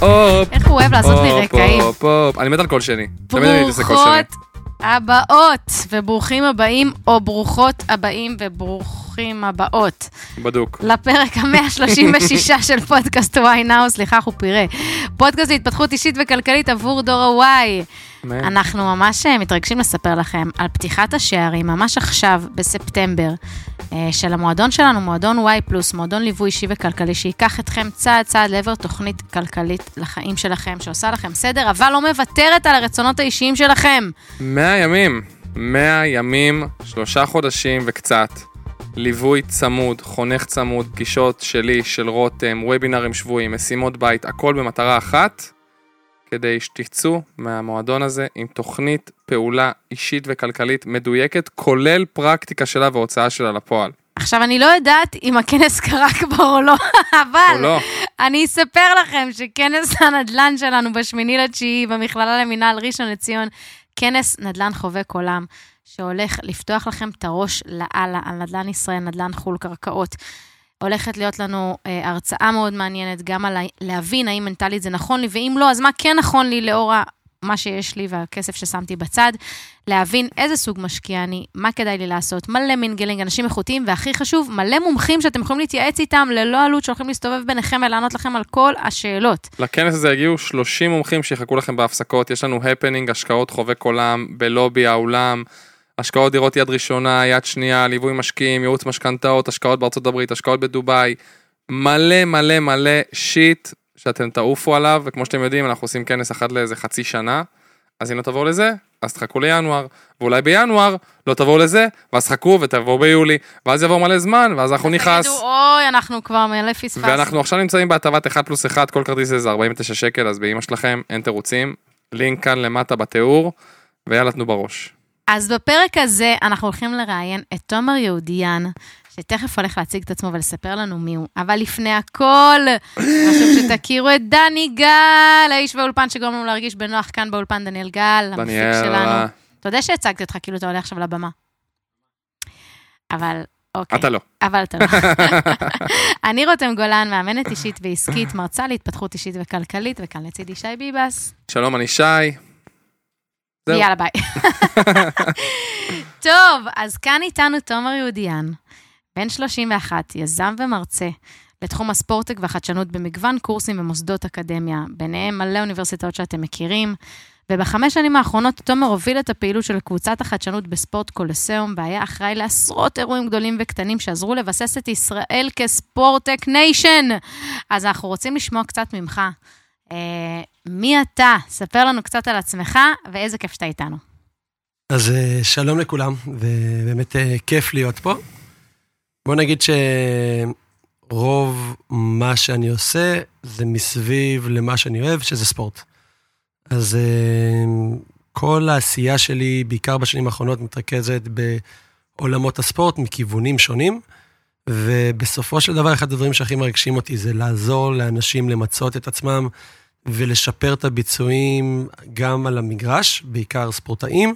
הופ, איך הוא אוהב לעשות לי רקעים. הופ, הופ. אני מת על קול שני. ברוכות הבאות, וברוכים הבאים, או ברוכות הבאים וברוכים הבאות. בדוק. לפרק ה-136 של פודקאסט וואי נאו, סליחה, אנחנו פירה. פודקאסט להתפתחות אישית וכלכלית עבור דור ה Y. אנחנו ממש אה, מתרגשים לספר לכם על פתיחת השערים, ממש עכשיו, בספטמבר, של המועדון שלנו, מועדון Y Plus, מועדון ליווי אישי וכלכלי, שייקח אתכם צעד צעד לעבר תוכנית כלכלית לחיים שלכם, שעושה לכם סדר, אבל לא מוותרת על הרצונות האישיים שלכם. 100 ימים. 100 ימים, שלושה חודשים וקצת. ליווי צמוד, חונך צמוד, פגישות שלי, של רותם, וובינארים שבועיים, משימות בית, הכל במטרה אחת, כדי שתצאו מהמועדון הזה עם תוכנית פעולה אישית וכלכלית מדויקת, כולל פרקטיקה שלה והוצאה שלה לפועל. עכשיו, אני לא יודעת אם הכנס קרה כבר או לא, אבל או לא? אני אספר לכם שכנס הנדל"ן שלנו בשמיני לתשיעי במכללה למינהל ראשון לציון, כנס נדל"ן חובק עולם, שהולך לפתוח לכם את הראש לאללה על נדל"ן ישראל, נדל"ן חו"ל קרקעות. הולכת להיות לנו אה, הרצאה מאוד מעניינת, גם על להבין האם מנטלית זה נכון לי, ואם לא, אז מה כן נכון לי לאור מה שיש לי והכסף ששמתי בצד, להבין איזה סוג משקיע אני, מה כדאי לי לעשות, מלא mingling, אנשים איכותיים, והכי חשוב, מלא מומחים שאתם יכולים להתייעץ איתם ללא עלות, שהולכים להסתובב ביניכם ולענות לכם על כל השאלות. לכנס הזה יגיעו 30 מומחים שיחכו לכם בהפסקות, יש לנו הפנינג, השקעות חובק עולם, בלובי האולם, השקעות דירות יד ראשונה, יד שנייה, ליווי משקיעים, ייעוץ משכנתאות, השקעות בארצות הברית, השקעות בדובאי, מלא מלא מלא שיט שאתם תעופו עליו, וכמו שאתם יודעים, אנחנו עושים כנס אחת לאיזה חצי שנה, אז אם לא תבואו לזה, אז תחכו לינואר, ואולי בינואר לא תבואו לזה, ואז תחכו ותבואו ביולי, ואז יעבור מלא זמן, ואז אנחנו נכעס. תגידו, אוי, אנחנו כבר מלא פספסנו. ואנחנו עכשיו נמצאים בהטבת 1 פלוס 1, כל כרטיס זה 49 שקל, אז באמא שלכם אין תירוצים. לינק כאן למטה בתיאור, ויאללה תנו בראש. אז בפרק הזה אנחנו הולכים לראיין את תומר יהודיאן, שתכף הולך להציג את עצמו ולספר לנו מי הוא. אבל לפני הכל, חשוב שתכירו את דני גל, האיש באולפן שגורם לנו להרגיש בנוח כאן באולפן, דניאל גל, המפיק שלנו. אתה יודע שהצגתי אותך כאילו אתה עולה עכשיו לבמה. אבל, אוקיי. אתה לא. אבל אתה לא. אני רותם גולן, מאמנת אישית ועסקית, מרצה להתפתחות אישית וכלכלית, וכאן לצידי שי ביבס. שלום, אני שי. זהו. יאללה, ביי. טוב, אז כאן איתנו תומר יהודיין, בן 31, יזם ומרצה לתחום ה sportech והחדשנות במגוון קורסים ומוסדות אקדמיה, ביניהם מלא אוניברסיטאות שאתם מכירים. ובחמש שנים האחרונות תומר הוביל את הפעילות של קבוצת החדשנות בספורט קולוסיאום, והיה אחראי לעשרות אירועים גדולים וקטנים שעזרו לבסס את ישראל כ sportech nation. אז אנחנו רוצים לשמוע קצת ממך. אה, מי אתה? ספר לנו קצת על עצמך, ואיזה כיף שאתה איתנו. אז אה, שלום לכולם, ובאמת אה, כיף להיות פה. בוא נגיד שרוב מה שאני עושה זה מסביב למה שאני אוהב, שזה ספורט. אז כל העשייה שלי, בעיקר בשנים האחרונות, מתרכזת בעולמות הספורט מכיוונים שונים, ובסופו של דבר, אחד הדברים שהכי מרגשים אותי זה לעזור לאנשים למצות את עצמם ולשפר את הביצועים גם על המגרש, בעיקר ספורטאים,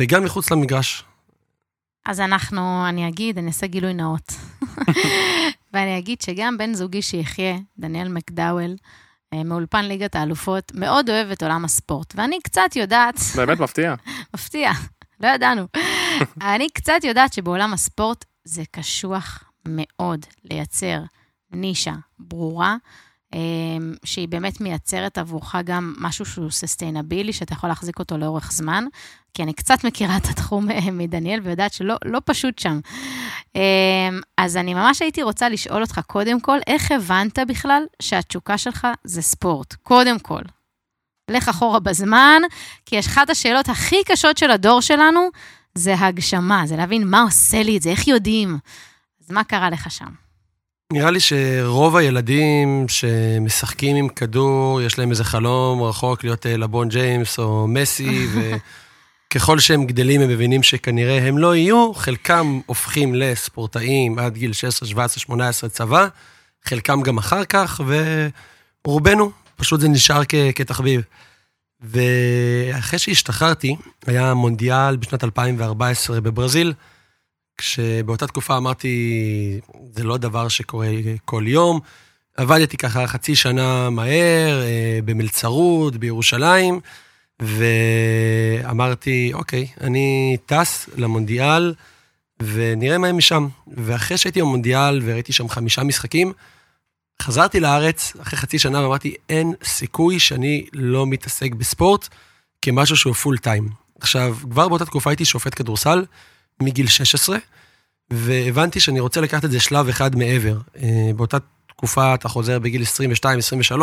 וגם מחוץ למגרש. אז אנחנו, אני אגיד, אני אעשה גילוי נאות. ואני אגיד שגם בן זוגי שיחיה, דניאל מקדאוול, אה, מאולפן ליגת האלופות, מאוד אוהב את עולם הספורט. ואני קצת יודעת, באמת מפתיע. מפתיע, לא ידענו. אני קצת יודעת שבעולם הספורט זה קשוח מאוד לייצר נישה ברורה, שהיא באמת מייצרת עבורך גם משהו שהוא ססטיינבילי, שאתה יכול להחזיק אותו לאורך זמן, כי אני קצת מכירה את התחום אה, מדניאל ויודעת שלא לא פשוט שם. אה, אז אני ממש הייתי רוצה לשאול אותך קודם כל, איך הבנת בכלל שהתשוקה שלך זה ספורט? קודם כל. לך אחורה בזמן, כי אחת השאלות הכי קשות של הדור שלנו, זה הגשמה, זה להבין מה עושה לי את זה, איך יודעים. אז מה קרה לך שם? נראה לי שרוב הילדים שמשחקים עם כדור, יש להם איזה חלום רחוק להיות אה, לבון ג'יימס או מסי, וככל שהם גדלים הם מבינים שכנראה הם לא יהיו, חלקם הופכים לספורטאים עד גיל 16, 17, 18 צבא, חלקם גם אחר כך, ורובנו, פשוט זה נשאר כ- כתחביב. ואחרי שהשתחררתי, היה מונדיאל בשנת 2014 בברזיל, כשבאותה תקופה אמרתי, זה לא דבר שקורה כל יום, עבדתי ככה חצי שנה מהר, אה, במלצרות, בירושלים, ואמרתי, אוקיי, אני טס למונדיאל, ונראה מה הם משם. ואחרי שהייתי במונדיאל וראיתי שם חמישה משחקים, חזרתי לארץ אחרי חצי שנה ואמרתי, אין סיכוי שאני לא מתעסק בספורט כמשהו שהוא פול טיים. עכשיו, כבר באותה תקופה הייתי שופט כדורסל, מגיל 16, והבנתי שאני רוצה לקחת את זה שלב אחד מעבר. אה, באותה תקופה אתה חוזר בגיל 22-23,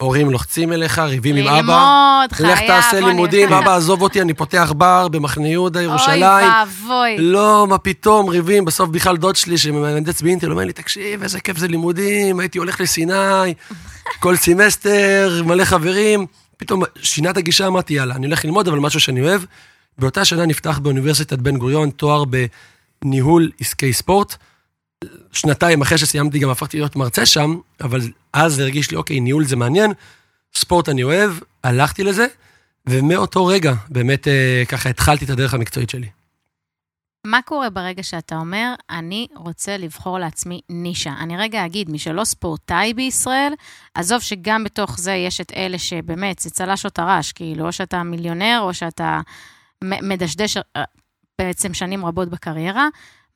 הורים לוחצים אליך, ריבים עם אבא. ללמוד, חייב. לך תעשה לימודים. אבא עזוב אותי, אני פותח בר במחנה יהודה, ירושלים. אוי ואבוי. לא, מה פתאום, ריבים, בסוף בכלל דוד שלי שמהנדס באינטל אומר לי, תקשיב, איזה כיף זה לימודים, הייתי הולך לסיני, כל סמסטר, מלא חברים. פתאום שינה את הגישה, אמרתי, יאללה, אני הולך ללמוד, אבל משהו שאני אוהב. באותה שנה נפתח באוניברסיטת בן גוריון תואר בניהול עסקי ספורט. שנתיים אחרי שסיימתי גם הפכתי להיות מרצה שם, אבל אז זה הרגיש לי, אוקיי, ניהול זה מעניין, ספורט אני אוהב, הלכתי לזה, ומאותו רגע באמת אה, ככה התחלתי את הדרך המקצועית שלי. מה קורה ברגע שאתה אומר, אני רוצה לבחור לעצמי נישה? אני רגע אגיד, מי שלא ספורטאי בישראל, עזוב שגם בתוך זה יש את אלה שבאמת, זה צל"ש או טר"ש, כאילו, או שאתה מיליונר, או שאתה מדשדש אה, בעצם שנים רבות בקריירה.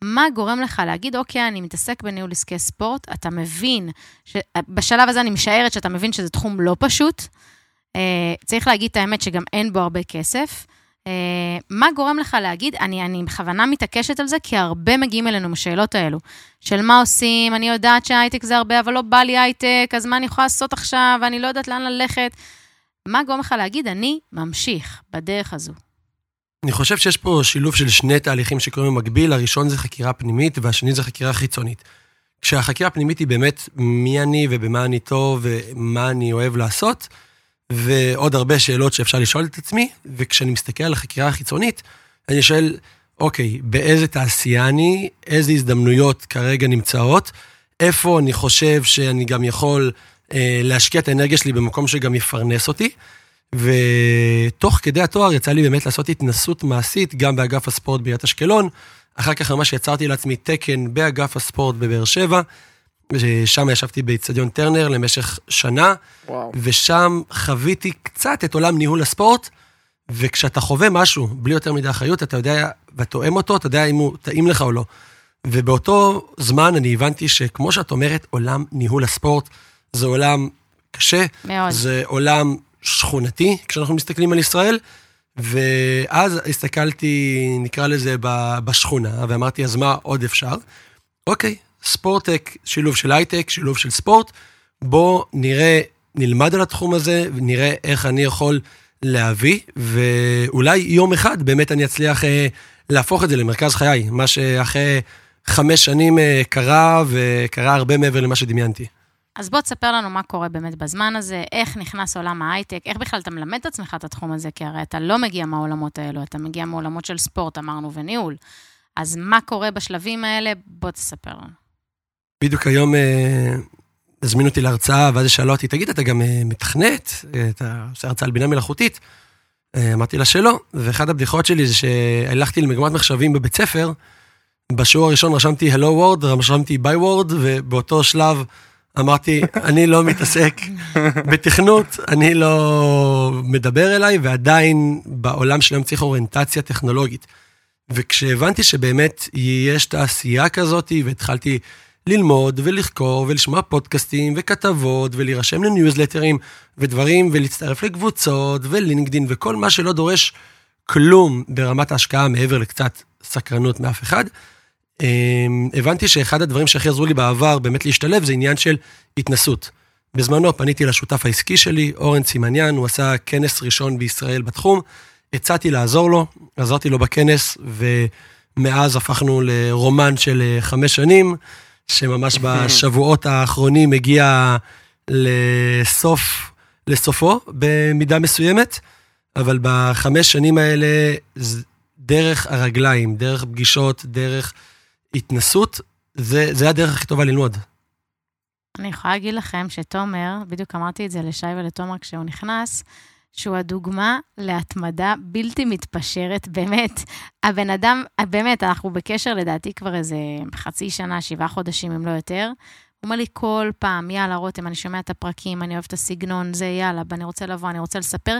מה גורם לך להגיד, אוקיי, אני מתעסק בניהול עסקי ספורט, אתה מבין, ש... בשלב הזה אני משערת שאתה מבין שזה תחום לא פשוט. אה, צריך להגיד את האמת שגם אין בו הרבה כסף. אה, מה גורם לך להגיד, אני, אני בכוונה מתעקשת על זה, כי הרבה מגיעים אלינו עם השאלות האלו, של מה עושים, אני יודעת שהייטק זה הרבה, אבל לא בא לי הייטק, אז מה אני יכולה לעשות עכשיו, ואני לא יודעת לאן ללכת. מה גורם לך להגיד, אני ממשיך בדרך הזו? אני חושב שיש פה שילוב של שני תהליכים שקורים במקביל, הראשון זה חקירה פנימית והשני זה חקירה חיצונית. כשהחקירה הפנימית היא באמת מי אני ובמה אני טוב ומה אני אוהב לעשות, ועוד הרבה שאלות שאפשר לשאול את עצמי, וכשאני מסתכל על החקירה החיצונית, אני שואל, אוקיי, באיזה תעשייה אני, איזה הזדמנויות כרגע נמצאות, איפה אני חושב שאני גם יכול אה, להשקיע את האנרגיה שלי במקום שגם יפרנס אותי. ותוך כדי התואר יצא לי באמת לעשות התנסות מעשית גם באגף הספורט בעיריית אשקלון. אחר כך ממש יצרתי לעצמי תקן באגף הספורט בבאר שבע, שם ישבתי באיצטדיון טרנר למשך שנה, וואו. ושם חוויתי קצת את עולם ניהול הספורט, וכשאתה חווה משהו בלי יותר מדי אחריות, אתה יודע, ותואם אותו, אתה יודע אם הוא טעים לך או לא. ובאותו זמן אני הבנתי שכמו שאת אומרת, עולם ניהול הספורט זה עולם קשה, מאוד. זה עולם שכונתי, כשאנחנו מסתכלים על ישראל, ואז הסתכלתי, נקרא לזה, בשכונה, ואמרתי, אז מה עוד אפשר? אוקיי, ספורטק, שילוב של הייטק, שילוב של ספורט, בוא נראה, נלמד על התחום הזה, ונראה איך אני יכול להביא, ואולי יום אחד באמת אני אצליח אה, להפוך את זה למרכז חיי, מה שאחרי חמש שנים אה, קרה, וקרה הרבה מעבר למה שדמיינתי. אז בוא תספר לנו מה קורה באמת בזמן הזה, איך נכנס עולם ההייטק, איך בכלל אתה מלמד את עצמך את התחום הזה, כי הרי אתה לא מגיע מהעולמות האלו, אתה מגיע מעולמות של ספורט, אמרנו, וניהול. אז מה קורה בשלבים האלה? בוא תספר לנו. בדיוק היום אה, הזמינו אותי להרצאה, ואז שאלה אותי, תגיד, אתה גם אה, מתכנת? אה, אתה עושה הרצאה על בינה מלאכותית? אמרתי לה שלא, ואחת הבדיחות שלי זה שהלכתי למגמת מחשבים בבית ספר, בשיעור הראשון רשמתי Hello Word, רשמתי By Word, ובאותו שלב אמרתי, אני לא מתעסק בתכנות, אני לא מדבר אליי, ועדיין בעולם שלהם צריך אוריינטציה טכנולוגית. וכשהבנתי שבאמת יש תעשייה כזאת, והתחלתי ללמוד ולחקור ולשמוע פודקאסטים וכתבות ולהירשם לניוזלטרים ודברים ולהצטרף לקבוצות ולינקדין וכל מה שלא דורש כלום ברמת ההשקעה מעבר לקצת סקרנות מאף אחד. אמ, הבנתי שאחד הדברים שהכי עזרו לי בעבר באמת להשתלב זה עניין של התנסות. בזמנו פניתי לשותף העסקי שלי, אורן סימניאן, הוא עשה כנס ראשון בישראל בתחום, הצעתי לעזור לו, עזרתי לו בכנס, ומאז הפכנו לרומן של אה, חמש שנים, שממש בשבועות האחרונים הגיע לסוף, לסופו במידה מסוימת, אבל בחמש שנים האלה, דרך הרגליים, דרך פגישות, דרך התנסות, זה, זה הדרך הכי טובה ללמוד. אני יכולה להגיד לכם שתומר, בדיוק אמרתי את זה לשי ולתומר כשהוא נכנס, שהוא הדוגמה להתמדה בלתי מתפשרת, באמת. הבן אדם, באמת, אנחנו בקשר לדעתי כבר איזה חצי שנה, שבעה חודשים, אם לא יותר. הוא אומר לי כל פעם, יאללה, רותם, אני שומע את הפרקים, אני אוהב את הסגנון, זה יאללה, אני רוצה לבוא, אני רוצה לספר,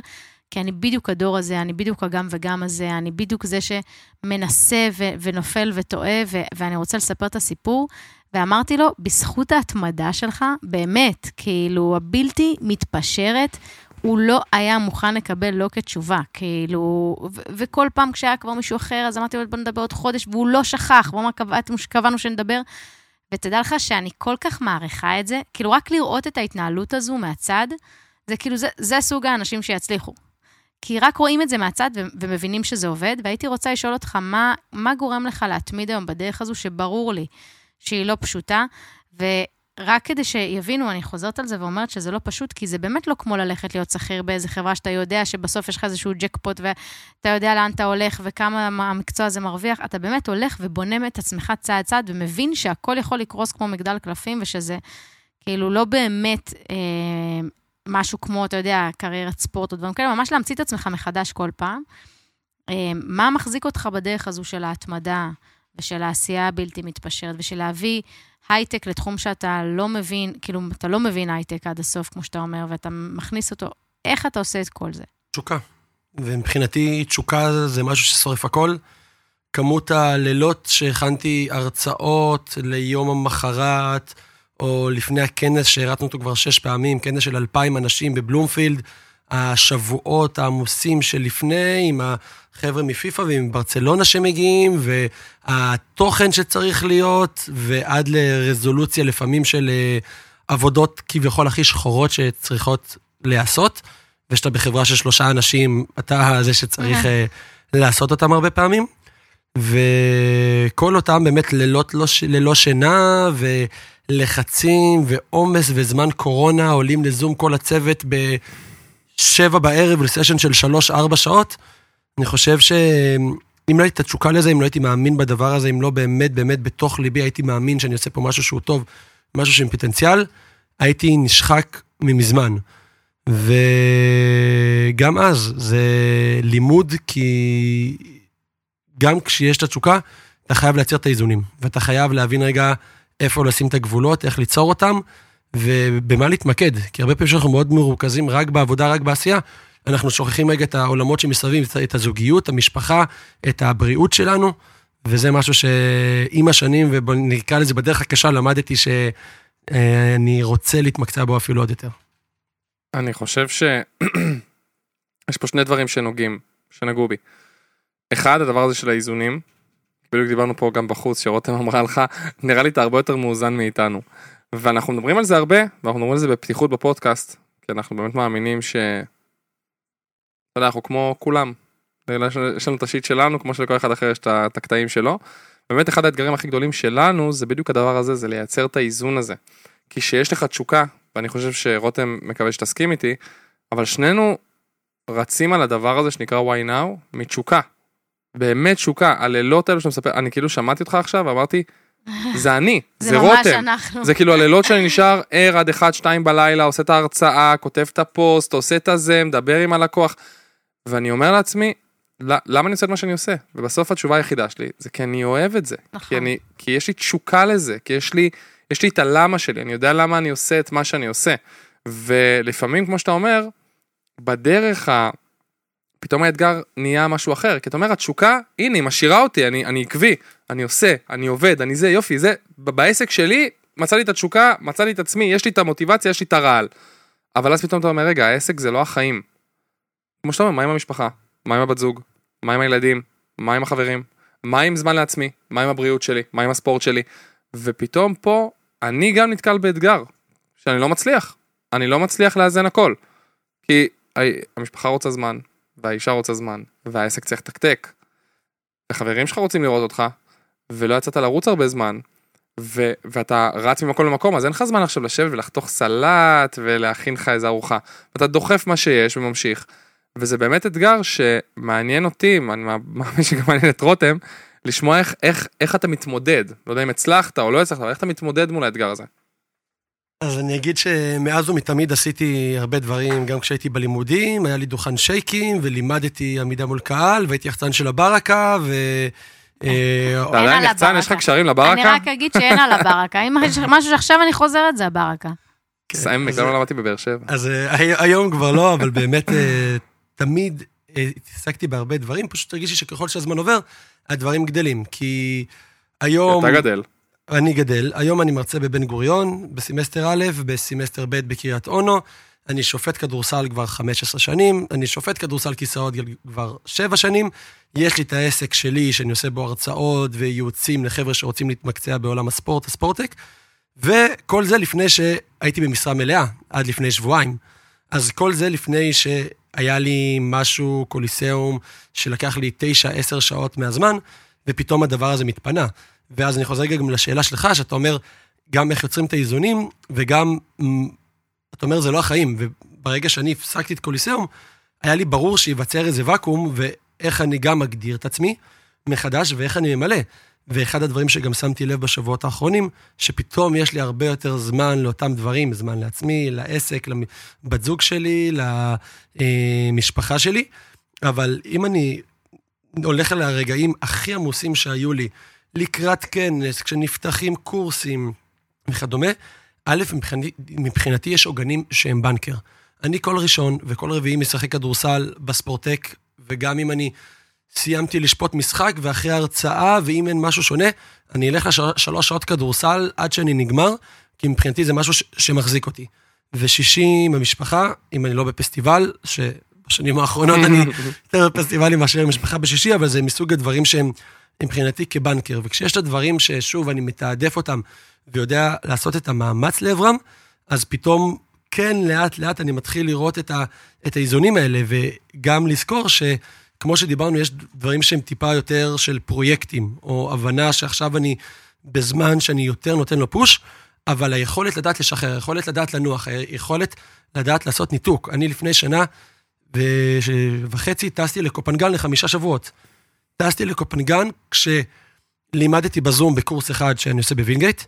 כי אני בדיוק הדור הזה, אני בדיוק הגם וגם הזה, אני בדיוק זה שמנסה ו- ונופל וטועה, ו- ואני רוצה לספר את הסיפור. ואמרתי לו, בזכות ההתמדה שלך, באמת, כאילו, הבלתי מתפשרת, הוא לא היה מוכן לקבל לא כתשובה, כאילו, ו- וכל פעם כשהיה כבר מישהו אחר, אז אמרתי לו, בוא נדבר עוד חודש, והוא לא שכח, בוא מה קבענו שנדבר. ותדע לך שאני כל כך מעריכה את זה, כאילו, רק לראות את ההתנהלות הזו מהצד, זה כאילו, זה, זה סוג האנשים שיצליחו. כי רק רואים את זה מהצד ומבינים שזה עובד, והייתי רוצה לשאול אותך, מה, מה גורם לך להתמיד היום בדרך הזו, שברור לי שהיא לא פשוטה, ורק כדי שיבינו, אני חוזרת על זה ואומרת שזה לא פשוט, כי זה באמת לא כמו ללכת להיות שכיר באיזה חברה שאתה יודע שבסוף יש לך איזשהו ג'קפוט ואתה יודע לאן אתה הולך וכמה המקצוע הזה מרוויח, אתה באמת הולך ובונה את עצמך צעד צעד ומבין שהכל יכול לקרוס כמו מגדל קלפים ושזה כאילו לא באמת אה, משהו כמו, אתה יודע, קריירת ספורט או דברים כאלה, ממש להמציא את עצמך מחדש כל פעם. אה, מה מחזיק אותך בדרך הזו של ההתמדה ושל העשייה הבלתי מתפשרת ושל להביא הייטק לתחום שאתה לא מבין, כאילו, אתה לא מבין הייטק עד הסוף, כמו שאתה אומר, ואתה מכניס אותו, איך אתה עושה את כל זה? תשוקה. ומבחינתי תשוקה זה משהו ששורף הכל. כמות הלילות שהכנתי הרצאות ליום המחרת, או לפני הכנס שהרצנו אותו כבר שש פעמים, כנס של אלפיים אנשים בבלומפילד, השבועות העמוסים שלפני, עם החבר'ה מפיפ"א ועם ברצלונה שמגיעים, והתוכן שצריך להיות, ועד לרזולוציה לפעמים של אה, עבודות כביכול הכי שחורות שצריכות להיעשות, ושאתה בחברה של שלושה אנשים, אתה זה שצריך אה, לעשות אותם הרבה פעמים. וכל אותם באמת לילות לא, ללא שינה, ולחצים, ועומס, וזמן קורונה, עולים לזום כל הצוות בשבע בערב לסשן של שלוש-ארבע שעות. אני חושב שאם לא הייתי תשוקה לזה, אם לא הייתי מאמין בדבר הזה, אם לא באמת באמת בתוך ליבי הייתי מאמין שאני עושה פה משהו שהוא טוב, משהו שעם פוטנציאל, הייתי נשחק ממזמן. וגם אז זה לימוד, כי גם כשיש את התשוקה, אתה חייב לייצר את האיזונים, ואתה חייב להבין רגע איפה לשים את הגבולות, איך ליצור אותם, ובמה להתמקד. כי הרבה פעמים שאנחנו מאוד מרוכזים רק בעבודה, רק בעשייה, אנחנו שוכחים רגע את העולמות שמסביב, את הזוגיות, המשפחה, את הבריאות שלנו, וזה משהו שעם השנים, ונקרא לזה בדרך הקשה, למדתי שאני רוצה להתמקצע בו אפילו עוד יותר. אני חושב ש... יש פה שני דברים שנוגעים, שנגעו בי. אחד, הדבר הזה של האיזונים, בדיוק דיברנו פה גם בחוץ, שרותם אמרה לך, נראה לי אתה הרבה יותר מאוזן מאיתנו. ואנחנו מדברים על זה הרבה, ואנחנו מדברים על זה בפתיחות בפודקאסט, כי אנחנו באמת מאמינים ש... אתה יודע, אנחנו כמו כולם. יש לנו את השיט שלנו, כמו שלכל אחד אחר יש את הקטעים שלו. באמת אחד האתגרים הכי גדולים שלנו זה בדיוק הדבר הזה, זה לייצר את האיזון הזה. כי כשיש לך תשוקה, ואני חושב שרותם מקווה שתסכים איתי, אבל שנינו רצים על הדבר הזה שנקרא why now מתשוקה. באמת תשוקה, הלילות האלו שאתה מספר, אני כאילו שמעתי אותך עכשיו ואמרתי, זה אני, זה, זה רותם. זה ממש אנחנו. זה כאילו הלילות שאני נשאר ער עד 1-2 בלילה, עושה את ההרצאה, כותב את הפוסט, עושה את הזה, מדבר עם הלקוח. ואני אומר לעצמי, למה אני עושה את מה שאני עושה? ובסוף התשובה היחידה שלי זה כי אני אוהב את זה. נכון. כי, אני, כי יש לי תשוקה לזה, כי יש לי, יש לי את הלמה שלי, אני יודע למה אני עושה את מה שאני עושה. ולפעמים, כמו שאתה אומר, בדרך ה... פתאום האתגר נהיה משהו אחר, כי אתה אומר, התשוקה, הנה, היא משאירה אותי, אני, אני עקבי, אני עושה, אני עובד, אני זה, יופי, זה, בעסק שלי, מצא לי את התשוקה, מצא לי את עצמי, יש לי את המוטיבציה, יש לי את הרעל. אבל אז פתאום אתה אומר, רגע, העסק זה לא החיים. כמו שאתה אומר, מה עם המשפחה? מה עם הבת זוג? מה עם הילדים? מה עם החברים? מה עם זמן לעצמי? מה עם הבריאות שלי? מה עם הספורט שלי? ופתאום פה, אני גם נתקל באתגר, שאני לא מצליח. אני לא מצליח לאזן הכל. כי המשפחה רוצה זמן, והאישה רוצה זמן, והעסק צריך לתקתק. וחברים שלך רוצים לראות אותך, ולא יצאת לרוץ הרבה זמן, ו- ואתה רץ ממקום למקום, אז אין לך זמן עכשיו לשבת ולחתוך סלט ולהכין לך איזה ארוחה. ואתה דוחף מה שיש וממשיך. וזה באמת אתגר שמעניין אותי, אני מאמין שגם מעניין את רותם, לשמוע איך, איך, איך אתה מתמודד. לא יודע אם הצלחת או לא הצלחת, אבל איך אתה מתמודד מול האתגר הזה. אז אני אגיד שמאז ומתמיד עשיתי הרבה דברים, גם כשהייתי בלימודים, היה לי דוכן שייקים, ולימדתי עמידה מול קהל, והייתי יחצן של הברקה, אה, אתה עדיין על יחצן, יש לך. קשרים אני לברקה? רק אגיד שאין על הברקה. אם יש משהו שעכשיו אני חוזרת, זה הברקה. סיים, אז- בגלל לא למדתי בבאר שבע. אז אה, הי- היום כבר לא, אבל באמת אה, תמיד אה, התעסקתי בהרבה דברים, פשוט הרגישי שככל שהזמן עובר, הדברים גדלים. כי היום... אתה גדל. אני גדל, היום אני מרצה בבן גוריון, בסמסטר א', בסמסטר ב' בקריית אונו. אני שופט כדורסל כבר 15 שנים, אני שופט כדורסל כיסאות כבר 7 שנים. יש לי את העסק שלי, שאני עושה בו הרצאות וייעוצים לחבר'ה שרוצים להתמקצע בעולם הספורט, הספורטק. וכל זה לפני שהייתי במשרה מלאה, עד לפני שבועיים. אז כל זה לפני שהיה לי משהו, קוליסאום, שלקח לי 9-10 שעות מהזמן, ופתאום הדבר הזה מתפנה. ואז אני חוזר גם לשאלה שלך, שאתה אומר, גם איך יוצרים את האיזונים, וגם, אתה אומר, זה לא החיים. וברגע שאני הפסקתי את קוליסאום, היה לי ברור שייווצר איזה ואקום, ואיך אני גם מגדיר את עצמי מחדש, ואיך אני ממלא. ואחד הדברים שגם שמתי לב בשבועות האחרונים, שפתאום יש לי הרבה יותר זמן לאותם דברים, זמן לעצמי, לעסק, לבת זוג שלי, למשפחה שלי. אבל אם אני הולך על הרגעים הכי עמוסים שהיו לי, לקראת כנס, כשנפתחים קורסים וכדומה, א', מבחינתי, מבחינתי יש עוגנים שהם בנקר. אני כל ראשון וכל רביעי משחק כדורסל בספורטק, וגם אם אני סיימתי לשפוט משחק, ואחרי ההרצאה, ואם אין משהו שונה, אני אלך לשלוש שעות כדורסל עד שאני נגמר, כי מבחינתי זה משהו ש- שמחזיק אותי. ושישי עם המשפחה, אם אני לא בפסטיבל, שבשנים האחרונות אני יותר בפסטיבלים מאשר עם משפחה בשישי, אבל זה מסוג הדברים שהם מבחינתי כבנקר. וכשיש את הדברים ששוב, אני מתעדף אותם ויודע לעשות את המאמץ לעברם, אז פתאום, כן, לאט לאט אני מתחיל לראות את, ה, את האיזונים האלה, וגם לזכור שכמו שדיברנו, יש דברים שהם טיפה יותר של פרויקטים, או הבנה שעכשיו אני בזמן שאני יותר נותן לו פוש, אבל היכולת לדעת לשחרר, היכולת לדעת לנוח, היכולת לדעת לעשות ניתוק. אני לפני שנה. וחצי טסתי לקופנגן לחמישה שבועות. טסתי לקופנגן כשלימדתי בזום בקורס אחד שאני עושה בווינגייט,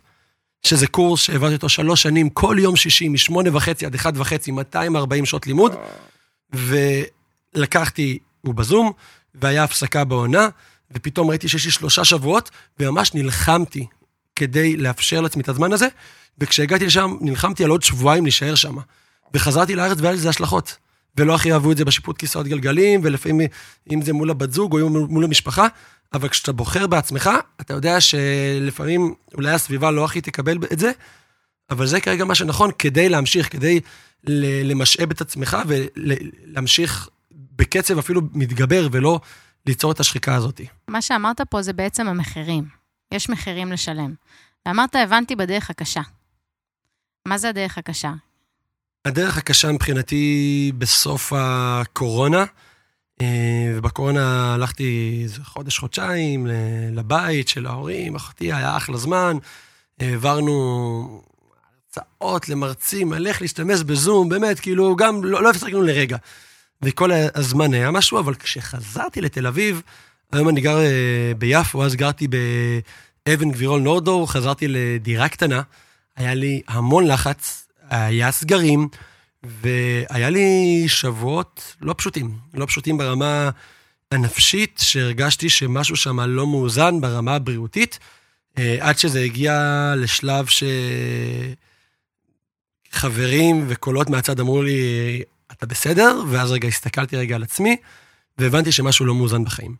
שזה קורס שהעברתי אותו שלוש שנים, כל יום שישי, משמונה וחצי עד אחד וחצי, 240 שעות לימוד, ולקחתי, הוא בזום, והיה הפסקה בעונה, ופתאום ראיתי שיש לי שלושה שבועות, וממש נלחמתי כדי לאפשר לעצמי את הזמן הזה, וכשהגעתי לשם, נלחמתי על עוד שבועיים להישאר שם. וחזרתי לארץ והיה לזה השלכות. ולא הכי אהבו את זה בשיפוט כיסאות גלגלים, ולפעמים אם זה מול הבת זוג או מול המשפחה, אבל כשאתה בוחר בעצמך, אתה יודע שלפעמים אולי הסביבה לא הכי תקבל את זה, אבל זה כרגע מה שנכון כדי להמשיך, כדי למשאב את עצמך ולהמשיך בקצב אפילו מתגבר ולא ליצור את השחיקה הזאת. מה שאמרת פה זה בעצם המחירים. יש מחירים לשלם. ואמרת, הבנתי בדרך הקשה. מה זה הדרך הקשה? הדרך הקשה מבחינתי בסוף הקורונה, אה, ובקורונה הלכתי איזה חודש, חודשיים לבית של ההורים, אחותי, היה אחלה זמן, העברנו הרצאות למרצים על איך להשתמש בזום, באמת, כאילו, גם לא, לא הפסקנו לרגע. וכל הזמן היה משהו, אבל כשחזרתי לתל אביב, היום אני גר אה, ביפו, אז גרתי באבן גבירול נורדור, חזרתי לדירה קטנה, היה לי המון לחץ, היה סגרים, והיה לי שבועות לא פשוטים, לא פשוטים ברמה הנפשית, שהרגשתי שמשהו שם לא מאוזן ברמה הבריאותית, אה, עד שזה הגיע לשלב שחברים וקולות מהצד אמרו לי, אתה בסדר? ואז רגע הסתכלתי רגע על עצמי, והבנתי שמשהו לא מאוזן בחיים.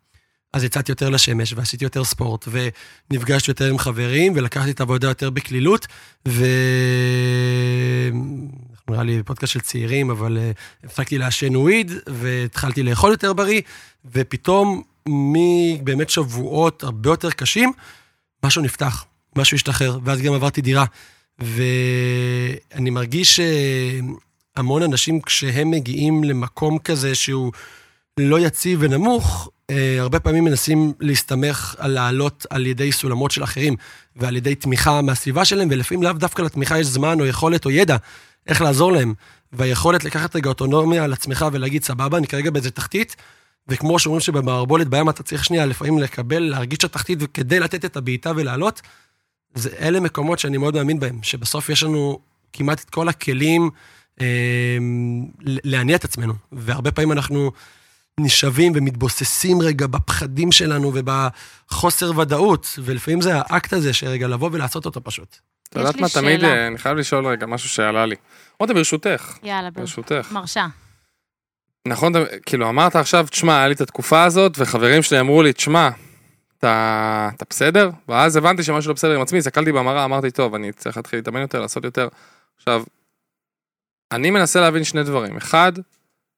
אז יצאתי יותר לשמש, ועשיתי יותר ספורט, ונפגשתי יותר עם חברים, ולקחתי את העבודה יותר בקלילות, ו... נראה לי בפודקאסט של צעירים, אבל uh, הפסקתי לעשן וויד, והתחלתי לאכול יותר בריא, ופתאום, מבאמת שבועות הרבה יותר קשים, משהו נפתח, משהו השתחרר, ואז גם עברתי דירה. ואני מרגיש שהמון אנשים, כשהם מגיעים למקום כזה שהוא לא יציב ונמוך, אה, הרבה פעמים מנסים להסתמך על לעלות על ידי סולמות של אחרים ועל ידי תמיכה מהסביבה שלהם, ולפעמים לאו דווקא לתמיכה יש זמן או יכולת או ידע איך לעזור להם. והיכולת לקחת רגע אוטונומיה על עצמך ולהגיד, סבבה, אני כרגע באיזה תחתית, וכמו שאומרים שבמערבולת בים אתה צריך שנייה לפעמים לקבל, להרגיש את התחתית כדי לתת את הבעיטה ולעלות, זה אלה מקומות שאני מאוד מאמין בהם, שבסוף יש לנו כמעט את כל הכלים אה, להניע את עצמנו. והרבה פעמים אנחנו נשאבים ומתבוססים רגע בפחדים שלנו ובחוסר ודאות, ולפעמים זה האקט הזה שרגע לבוא ולעשות אותו פשוט. את יודעת לי מה, תמיד שאלה. אה, אני חייב לשאול רגע משהו שעלה לי. רותם, ברשותך, יאללה, ברשותך. מרשה. נכון, כאילו אמרת עכשיו, תשמע, היה לי את התקופה הזאת, וחברים שלי אמרו לי, תשמע, אתה, אתה בסדר? ואז הבנתי שמשהו לא בסדר עם עצמי, הסתכלתי במראה, אמרתי, טוב, אני צריך להתחיל להתאמן יותר, לעשות יותר. עכשיו, אני מנסה להבין שני דברים. אחד,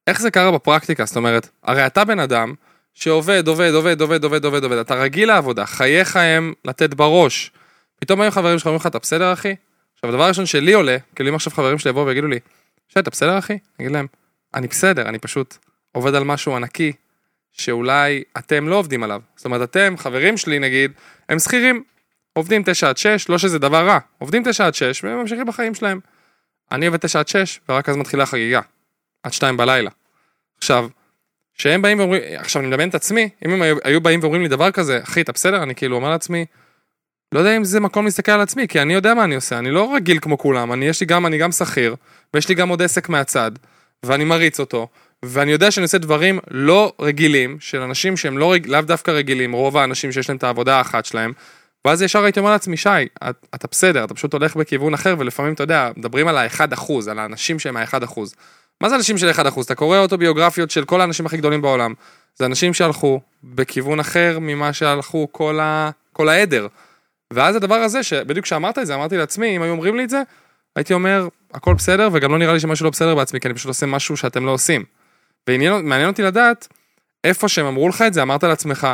איך זה קרה בפרקטיקה? זאת אומרת, הרי אתה בן אדם שעובד, עובד, עובד, עובד, עובד, עובד, עובד, אתה רגיל לעבודה, חייך הם לתת בראש. פתאום היו חברים שלך אומרים לך, אתה בסדר אחי? עכשיו, הדבר הראשון שלי עולה, כאילו אם עכשיו חברים שלי יבואו ויגידו לי, שי, אתה בסדר אחי? אני אגיד להם, אני בסדר, אני פשוט עובד על משהו ענקי, שאולי אתם לא עובדים עליו. זאת אומרת, אתם, חברים שלי נגיד, הם שכירים, עובדים 9 עד 6, לא שזה דבר רע, עובדים 9 עד 6 והם ממשיכים בחיים שלהם. אני עובד 9 עד 6, ורק אז מתחילה חגיגה, עד 2 בלילה. עכשיו, שהם באים ואומרים, עכשיו אני מדמיין את עצמי, אם הם היו, היו באים ואומרים לי דבר כזה, אחי, אתה בסדר? אני כאילו אומר לעצמי, לא יודע אם זה מקום להסתכל על עצמי, כי אני יודע מה אני עושה, אני לא רגיל כמו כולם, אני יש לי גם, אני גם שכיר, ויש לי גם עוד עסק מהצד, ואני מריץ אותו, ואני יודע שאני עושה דברים לא רגילים, של אנשים שהם לא, לאו דווקא רגילים, רוב האנשים שיש להם את העבודה האחת שלהם, ואז ישר הייתי אומר לעצמי, שי, את, אתה בסדר, אתה פשוט הולך בכיוון אחר, ולפעמים, אתה יודע, מדברים על ה-1%, על האנשים שהם ה-1%. מה זה אנשים של 1%? אתה קורא אוטוביוגרפיות של כל האנשים הכי גדולים בעולם. זה אנשים שהלכו בכיוון אחר ממה שהלכו כל, ה... כל העדר. ואז הדבר הזה, שבדיוק כשאמרת את זה, אמרתי לעצמי, אם היו אומרים לי את זה, הייתי אומר, הכל בסדר, וגם לא נראה לי שמשהו לא בסדר בעצמי, כי אני פשוט עושה משהו שאתם לא עושים. ומעניין אותי לדעת, איפה שהם אמרו לך את זה, אמרת לעצמך,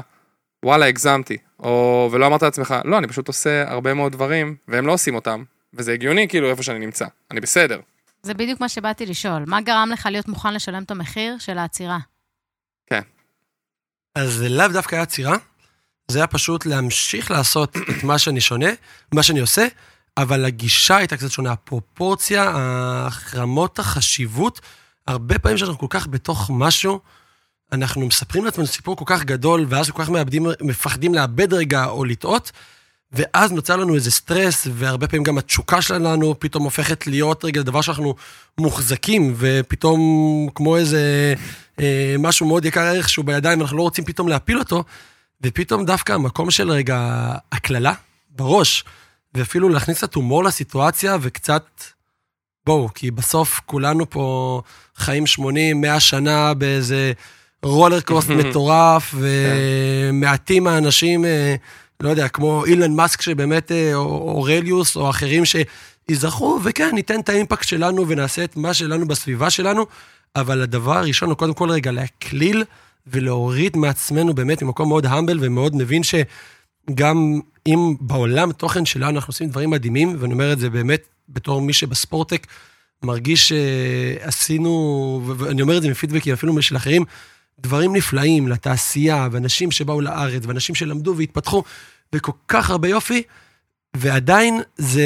וואלה, הגזמתי. או, ולא אמרת לעצמך, לא, אני פשוט עושה הרבה מאוד דברים, והם לא עושים אותם, וזה הגיוני כאילו איפה שאני נמצא. אני בסדר. זה בדיוק מה שבאתי לשאול. מה גרם לך להיות מוכן לשלם את המחיר של העצירה? אז זה לאו דווקא היה עצירה, זה היה פשוט להמשיך לעשות את מה שאני שונה, מה שאני עושה, אבל הגישה הייתה קצת שונה. הפרופורציה, רמות החשיבות, הרבה פעמים שאנחנו כל כך בתוך משהו, אנחנו מספרים לעצמנו סיפור כל כך גדול, ואז כל כך מאבדים, מפחדים לאבד רגע או לטעות, ואז נוצר לנו איזה סטרס, והרבה פעמים גם התשוקה שלנו פתאום הופכת להיות רגע דבר שאנחנו מוחזקים, ופתאום כמו איזה אה, משהו מאוד יקר ערך שהוא בידיים, אנחנו לא רוצים פתאום להפיל אותו, ופתאום דווקא המקום של רגע הקללה בראש, ואפילו להכניס קצת הומור לסיטואציה וקצת, בואו, כי בסוף כולנו פה חיים 80, 100 שנה באיזה רולר קוסט מטורף, ומעטים האנשים, אה, לא יודע, כמו אילן מאסק שבאמת, אה, או אורליוס, או אחרים שיזכרו, וכן, ניתן את האימפקט שלנו ונעשה את מה שלנו בסביבה שלנו, אבל הדבר הראשון הוא קודם כל רגע להקליל ולהוריד מעצמנו באמת ממקום מאוד המבל ומאוד מבין שגם אם בעולם תוכן שלנו אנחנו עושים דברים מדהימים, ואני אומר את זה באמת בתור מי שבספורטק מרגיש שעשינו, ואני אומר את זה מפידבקים אפילו של אחרים, דברים נפלאים לתעשייה, ואנשים שבאו לארץ, ואנשים שלמדו והתפתחו, וכל כך הרבה יופי, ועדיין זה,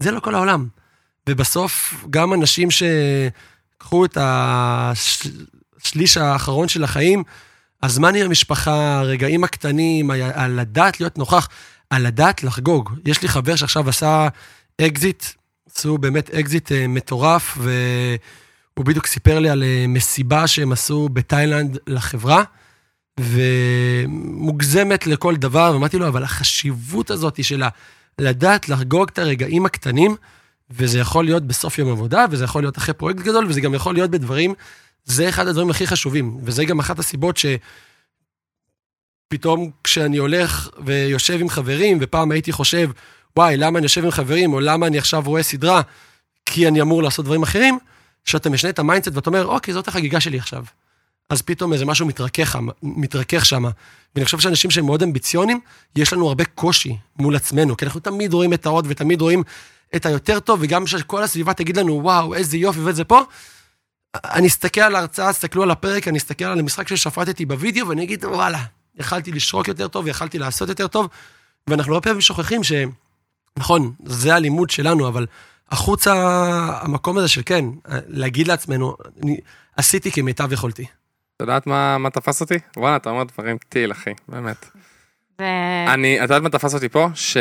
זה לא כל העולם. ובסוף, גם אנשים שקחו את השליש האחרון של החיים, הזמן עם המשפחה, הרגעים הקטנים, על לדעת להיות נוכח, על לדעת לחגוג. יש לי חבר שעכשיו עשה אקזיט, עשו באמת אקזיט מטורף, והוא בדיוק סיפר לי על מסיבה שהם עשו בתאילנד לחברה, ומוגזמת לכל דבר, ואמרתי לו, אבל החשיבות הזאת של לדעת לחגוג את הרגעים הקטנים, וזה יכול להיות בסוף יום עבודה, וזה יכול להיות אחרי פרויקט גדול, וזה גם יכול להיות בדברים, זה אחד הדברים הכי חשובים, וזה גם אחת הסיבות שפתאום כשאני הולך ויושב עם חברים, ופעם הייתי חושב, וואי, למה אני יושב עם חברים, או למה אני עכשיו רואה סדרה, כי אני אמור לעשות דברים אחרים, שאתה משנה את ה mindset ואתה אומר, אוקיי, זאת החגיגה שלי עכשיו. אז פתאום איזה משהו מתרכך, מתרכך שם. ואני חושב שאנשים שהם מאוד אמביציונים, יש לנו הרבה קושי מול עצמנו, כי אנחנו תמיד רואים את העוד ותמיד רואים את היותר טוב, וגם שכל הסביבה תגיד לנו, וואו, איזה יופי וזה פה, אני אסתכל על ההרצאה, תסתכלו על הפרק, אני אסתכל על המשחק ששפטתי בווידאו, ואני אגיד, וואלה, יכלתי לשרוק יותר טוב, יכלתי לעשות יותר טוב, ואנחנו לא פעמים שוכחים ש... נכון, זה הלימוד שלנו, אבל החוצה, המקום הזה של כן, להגיד לעצמנו, אני עשיתי כמיטב יכולתי. את יודעת מה, מה תפס אותי? וואלה, אתה אומר דברים טיל, אחי, באמת. ו... אני, את יודעת מה תפס אותי פה? ש...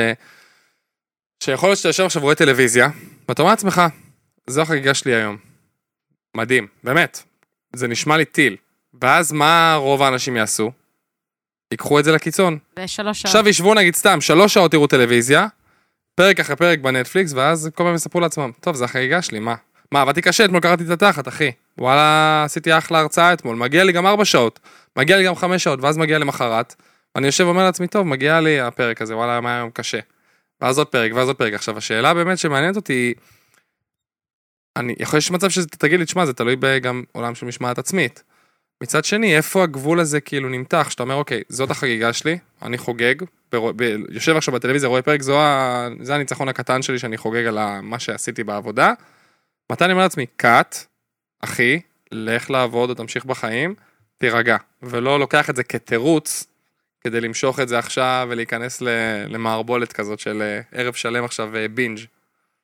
שיכול להיות שאתה יושב עכשיו ורואה טלוויזיה, ואתה אומר לעצמך, זו החגיגה שלי היום. מדהים, באמת. זה נשמע לי טיל. ואז מה רוב האנשים יעשו? ייקחו את זה לקיצון. ושלוש שעות. עכשיו ישבו נגיד סתם שלוש שעות תראו טלוויזיה, פרק אחרי פרק בנטפליקס, ואז כל פעם יספרו לעצמם, טוב, זה החגיגה שלי, מה? מה, עבדתי קשה, אתמול קראתי את התחת, אחי. וואלה, עשיתי אחלה הרצאה אתמול, מגיע לי גם ארבע שעות, מגיע לי גם חמש שעות, ואז מגיע למחרת, ואני יושב ואומר לעצמי, טוב, מגיע לי הפרק הזה, וואלה, מה היום קשה. ואז עוד פרק, ואז עוד פרק. עכשיו, השאלה באמת שמעניינת אותי אני, יכול להיות מצב שזה, תגיד לי, תשמע, זה תלוי גם עולם של משמעת עצמית. מצד שני, איפה הגבול הזה כאילו נמתח, שאתה אומר, אוקיי, זאת החגיגה שלי, אני חוגג, בר... ב... יושב עכשיו בטלוויזיה, רואה פרק, זו ה... זה הניצחון הקטן שלי שאני חוגג על מה שעשיתי בעבודה. מתי אני אומר לעצמי, קאט, אחי, לך לעבוד או תמשיך בחיים, תירגע, ולא לוקח את זה כתירוץ כדי למשוך את זה עכשיו ולהיכנס למערבולת כזאת של אה, ערב שלם עכשיו בינג'. אה,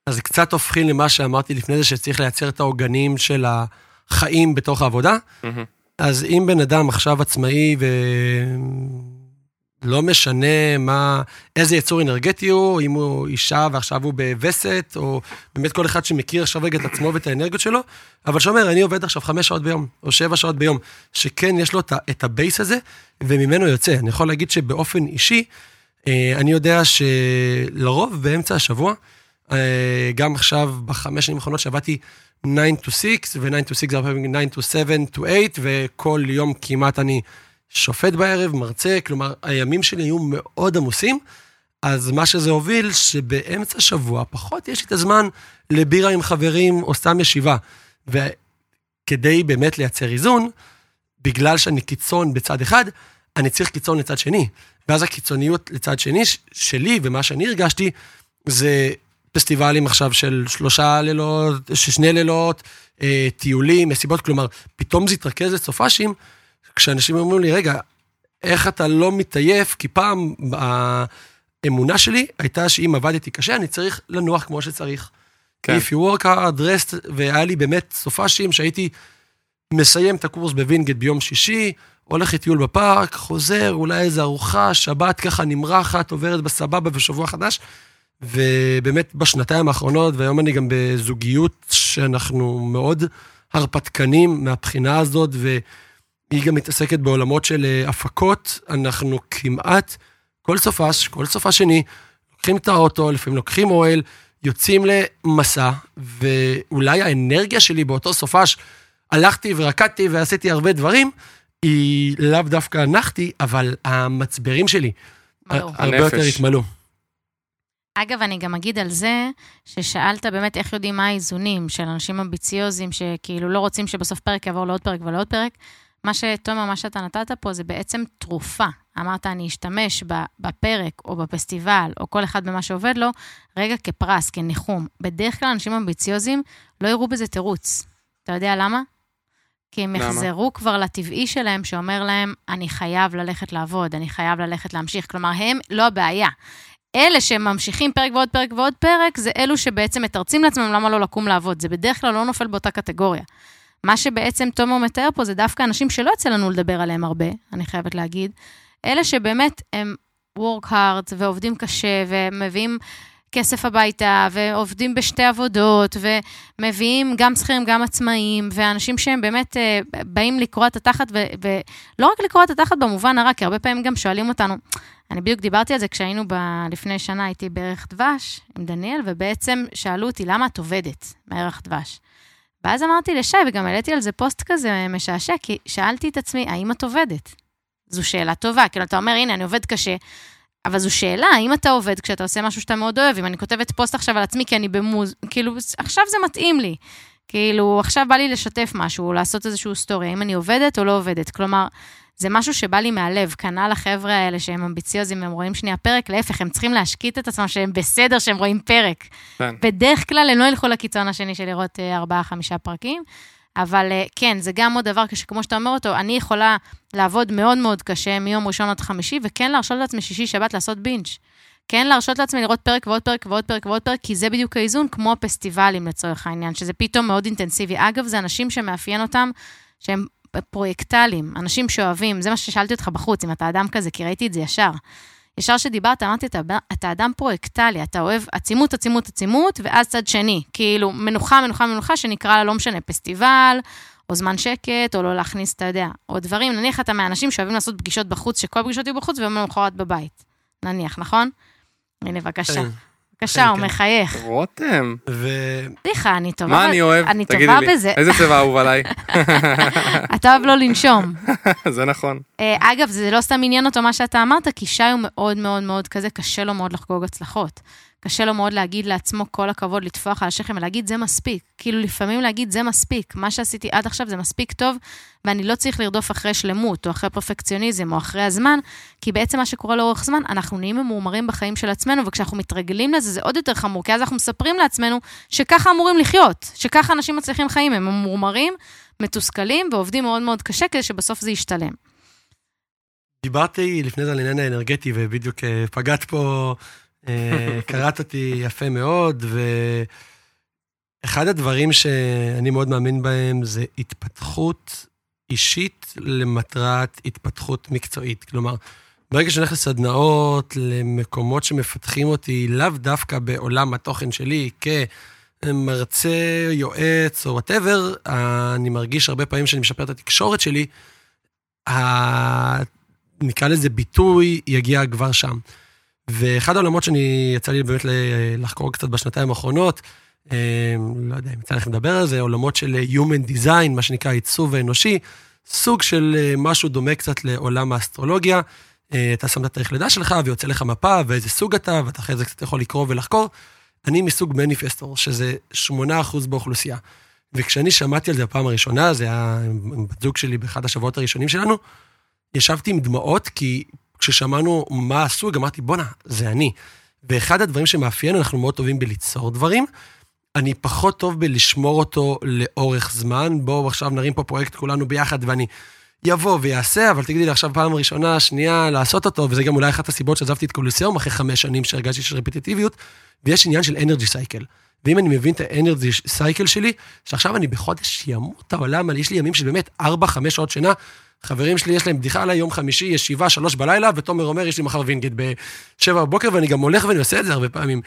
אז זה קצת הופכים למה שאמרתי לפני זה, שצריך לייצר את העוגנים של החיים בתוך העבודה. Mm-hmm. אז אם בן אדם עכשיו עצמאי ולא משנה מה, איזה יצור אנרגטי הוא, אם הוא אישה ועכשיו הוא בווסת, או באמת כל אחד שמכיר עכשיו רגע את עצמו ואת האנרגיות שלו, אבל שאומר, אני עובד עכשיו חמש שעות ביום, או שבע שעות ביום, שכן יש לו את הבייס הזה, וממנו יוצא. אני יכול להגיד שבאופן אישי, אה, אני יודע שלרוב באמצע השבוע, אה, גם עכשיו, בחמש שנים האחרונות שעבדתי 9 to 6, ו-9 to 6 זה הרבה פעמים 9 to 7 to 8, וכל יום כמעט אני שופט בערב, מרצה, כלומר, הימים שלי היו מאוד עמוסים. אז מה שזה הוביל, שבאמצע השבוע פחות יש לי את הזמן לבירה עם חברים או סתם ישיבה. וכדי באמת לייצר איזון, בגלל שאני קיצון בצד אחד, אני צריך קיצון לצד שני. ואז הקיצוניות לצד שני שלי, ומה שאני הרגשתי, זה פסטיבלים עכשיו של שלושה לילות, שני לילות, אה, טיולים, מסיבות, כלומר, פתאום זה התרכז לסופאשים, כשאנשים אומרים לי, רגע, איך אתה לא מתעייף? כי פעם האמונה שלי הייתה שאם עבדתי קשה, אני צריך לנוח כמו שצריך. כן. If you work hard, rest, והיה לי באמת סופאשים שהייתי מסיים את הקורס בווינגייט ביום שישי, הולך לטיול בפארק, חוזר, אולי איזה ארוחה, שבת ככה נמרחת, עוברת בסבבה בשבוע חדש. ובאמת בשנתיים האחרונות, והיום אני גם בזוגיות שאנחנו מאוד הרפתקנים מהבחינה הזאת, והיא גם מתעסקת בעולמות של אה, הפקות, אנחנו כמעט כל סופש, כל סופ"ש שני, לוקחים את האוטו, לפעמים לוקחים אוהל, יוצאים למסע, ואולי האנרגיה שלי באותו סופש, הלכתי ורקדתי ועשיתי הרבה דברים, היא לאו דווקא נחתי, אבל המצברים שלי, הרבה יותר התמלאו. אגב, אני גם אגיד על זה, ששאלת באמת איך יודעים מה האיזונים של אנשים אמביציוזים, שכאילו לא רוצים שבסוף פרק יעבור לעוד פרק ולעוד פרק. מה שתומר, מה שאתה נתת פה זה בעצם תרופה. אמרת, אני אשתמש בפרק או בפסטיבל, או כל אחד במה שעובד לו, רגע כפרס, כניחום. בדרך כלל אנשים אמביציוזים לא יראו בזה תירוץ. אתה יודע למה? כי הם יחזרו כבר לטבעי שלהם, שאומר להם, אני חייב ללכת לעבוד, אני חייב ללכת להמשיך. כלומר, הם לא הבעיה. אלה שממשיכים פרק ועוד פרק ועוד פרק, זה אלו שבעצם מתרצים לעצמם למה לא לקום לעבוד. זה בדרך כלל לא נופל באותה קטגוריה. מה שבעצם תומר מתאר פה זה דווקא אנשים שלא יוצא לנו לדבר עליהם הרבה, אני חייבת להגיד. אלה שבאמת הם work hard ועובדים קשה ומביאים כסף הביתה, ועובדים בשתי עבודות, ומביאים גם שכירים, גם עצמאים, ואנשים שהם באמת אה, באים לקרוע את התחת, ולא רק לקרוע את התחת במובן הרע, כי הרבה פעמים גם שואלים אותנו, אני בדיוק דיברתי על זה כשהיינו ב... לפני שנה, הייתי בערך דבש עם דניאל, ובעצם שאלו אותי, למה את עובדת בערך דבש? ואז אמרתי לשי, וגם העליתי על זה פוסט כזה משעשע, כי שאלתי את עצמי, האם את עובדת? זו שאלה טובה, כאילו, אתה אומר, הנה, אני עובד קשה, אבל זו שאלה, האם אתה עובד כשאתה עושה משהו שאתה מאוד אוהב? אם אני כותבת פוסט עכשיו על עצמי כי אני במוז... כאילו, עכשיו זה מתאים לי. כאילו, עכשיו בא לי לשתף משהו, או לעשות איזשהו סטורי, האם אני עובדת או לא עובדת. כלומר, זה משהו שבא לי מהלב, כנ"ל החבר'ה האלה שהם אמביציוזים, הם רואים שנייה פרק, להפך, הם צריכים להשקיט את עצמם שהם בסדר שהם רואים פרק. כן. בדרך כלל הם לא ילכו לקיצון השני של לראות אה, ארבעה-חמישה פרקים, אבל אה, כן, זה גם עוד דבר, כמו שאתה אומר אותו, אני יכולה לעבוד מאוד מאוד קשה מיום ראשון עד חמישי, וכן להרשות לעצמי שישי-שבת לעשות בינג'. כן להרשות לעצמי לראות פרק ועוד פרק ועוד פרק ועוד פרק, כי זה בדיוק האיזון, כמו הפסטיבלים לצורך העניין, שזה פתאום מאוד אינטנסיבי. אגב, זה אנשים שמאפיין אותם, שהם פרויקטליים, אנשים שאוהבים, זה מה ששאלתי אותך בחוץ, אם אתה אדם כזה, כי ראיתי את זה ישר. ישר שדיברת, אמרתי, אתה, אתה אדם פרויקטלי, אתה אוהב עצימות, עצימות, עצימות, ואז צד שני, כאילו, מנוחה, מנוחה, מנוחה, שנקרא לה, לא משנה, פסטיבל, או זמן שקט, או לא להכניס, אתה יודע, או דברים, נניח אתה מהאנשים שאוהבים לעשות פגישות בחוץ, שכל פגישות יהיו בחוץ, ויום למחרת בבית. נניח, נכון? הנה, בבקשה. בבקשה, כן, הוא כן. מחייך. רותם, ו... סליחה, אני טובה. מה אני אוהב? אני טובה. בזה. איזה צבע אהוב עליי? אתה אוהב לא לנשום. זה נכון. אה, אגב, זה לא סתם עניין אותו מה שאתה אמרת, כי שי הוא מאוד מאוד מאוד כזה, קשה לו מאוד לחגוג הצלחות. קשה לו מאוד להגיד לעצמו כל הכבוד, לטפוח על השכם ולהגיד זה מספיק. כאילו לפעמים להגיד זה מספיק, מה שעשיתי עד עכשיו זה מספיק טוב, ואני לא צריך לרדוף אחרי שלמות, או אחרי פרפקציוניזם, או אחרי הזמן, כי בעצם מה שקורה לאורך זמן, אנחנו נהיים ממורמרים בחיים של עצמנו, וכשאנחנו מתרגלים לזה, זה עוד יותר חמור, כי אז אנחנו מספרים לעצמנו שככה אמורים לחיות, שככה אנשים מצליחים חיים, הם ממורמרים, מתוסכלים, ועובדים מאוד מאוד קשה כדי שבסוף זה ישתלם. דיברתי לפני זה על העניין האנרגטי, ובדיוק אה, פגעת פה, קראת אותי יפה מאוד, ואחד הדברים שאני מאוד מאמין בהם זה התפתחות אישית למטרת התפתחות מקצועית. כלומר, ברגע שאני הולך לסדנאות, למקומות שמפתחים אותי, לאו דווקא בעולם התוכן שלי, כמרצה, יועץ או whatever, אני מרגיש הרבה פעמים שאני משפר את התקשורת שלי, ה- נקרא לזה ביטוי, יגיע כבר שם. ואחד העולמות שאני, יצא לי באמת לחקור קצת בשנתיים האחרונות, אה, לא יודע אם יצא לכם לדבר על זה, עולמות של Human Design, מה שנקרא עיצוב האנושי, סוג של אה, משהו דומה קצת לעולם האסטרולוגיה. אה, אתה שם את התאריך לידה שלך ויוצא לך מפה ואיזה סוג אתה, ואתה אחרי זה קצת יכול לקרוא ולחקור. אני מסוג מניפסטור, שזה 8% באוכלוסייה. וכשאני שמעתי על זה בפעם הראשונה, זה היה עם בת זוג שלי באחד השבועות הראשונים שלנו, ישבתי עם דמעות, כי כששמענו מה הסוג, אמרתי, בואנה, זה אני. ואחד הדברים שמאפיין, אנחנו מאוד טובים בליצור דברים, אני פחות טוב בלשמור אותו לאורך זמן. בואו עכשיו נרים פה פרויקט כולנו ביחד, ואני יבוא ויעשה, אבל תגידי לי עכשיו פעם ראשונה, שנייה, לעשות אותו, וזה גם אולי אחת הסיבות שעזבתי את קולוסיאום אחרי חמש שנים שהרגשתי של רפטיטיביות, ויש עניין של energy cycle. ואם אני מבין את ה energy cycle שלי, שעכשיו אני בחודש ימות העולם, יש לי ימים של באמת 4-5 שעות שינה, חברים שלי יש להם בדיחה עליי, יום חמישי, ישיבה, שלוש בלילה, ותומר אומר, יש לי מחר וינגייט בשבע בבוקר, ואני גם הולך ואני עושה את זה הרבה פעמים.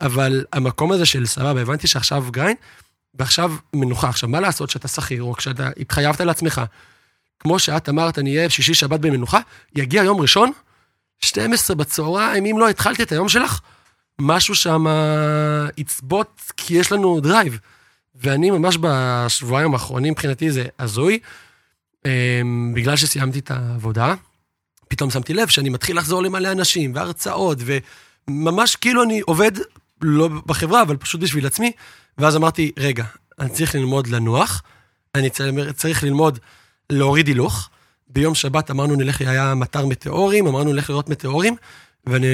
אבל המקום הזה של סבבה, הבנתי שעכשיו grind, ועכשיו מנוחה. עכשיו, מה לעשות שאתה שכיר, או כשאתה התחייבת לעצמך, כמו שאת אמרת, אני אהיה שישי שבת במנוחה, יגיע יום ראשון, 12 בצהריים, אם לא התחלתי את היום שלך, משהו שם יצבוט, כי יש לנו drive. ואני ממש בשבועיים האחרונים, מבחינתי זה הזוי, אמ, בגלל שסיימתי את העבודה, פתאום שמתי לב שאני מתחיל לחזור למלא אנשים, והרצאות, וממש כאילו אני עובד, לא בחברה, אבל פשוט בשביל עצמי, ואז אמרתי, רגע, אני צריך ללמוד לנוח, אני צריך ללמוד להוריד הילוך. ביום שבת אמרנו נלך, היה מטר מטאורים, אמרנו נלך לראות מטאורים, ואני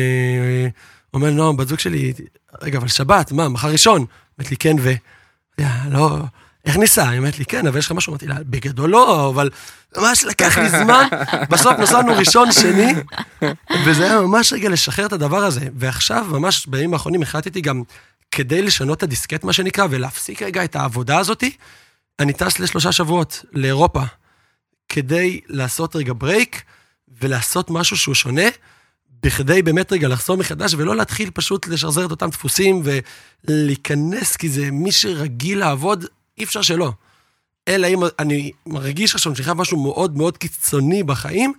אומר לנועם, בת זוג שלי, רגע, אבל שבת, מה, מחר ראשון? אמרת לי, כן, ו... לא, איך ניסע? היא אומרת לי, כן, אבל יש לך משהו? אמרתי לה, בגדול לא, אבל ממש לקח לי זמן. בסוף נסענו ראשון, שני, וזה היה ממש רגע לשחרר את הדבר הזה. ועכשיו, ממש בימים האחרונים החלטתי גם, כדי לשנות את הדיסקט, מה שנקרא, ולהפסיק רגע את העבודה הזאתי, אני טס לשלושה שבועות לאירופה, כדי לעשות רגע ברייק, ולעשות משהו שהוא שונה, בכדי באמת רגע לחזור מחדש, ולא להתחיל פשוט לשחזר את אותם דפוסים ולהיכנס, כי זה מי שרגיל לעבוד, אי אפשר שלא. אלא אם אני מרגיש עכשיו שאני חייב משהו מאוד מאוד קיצוני בחיים,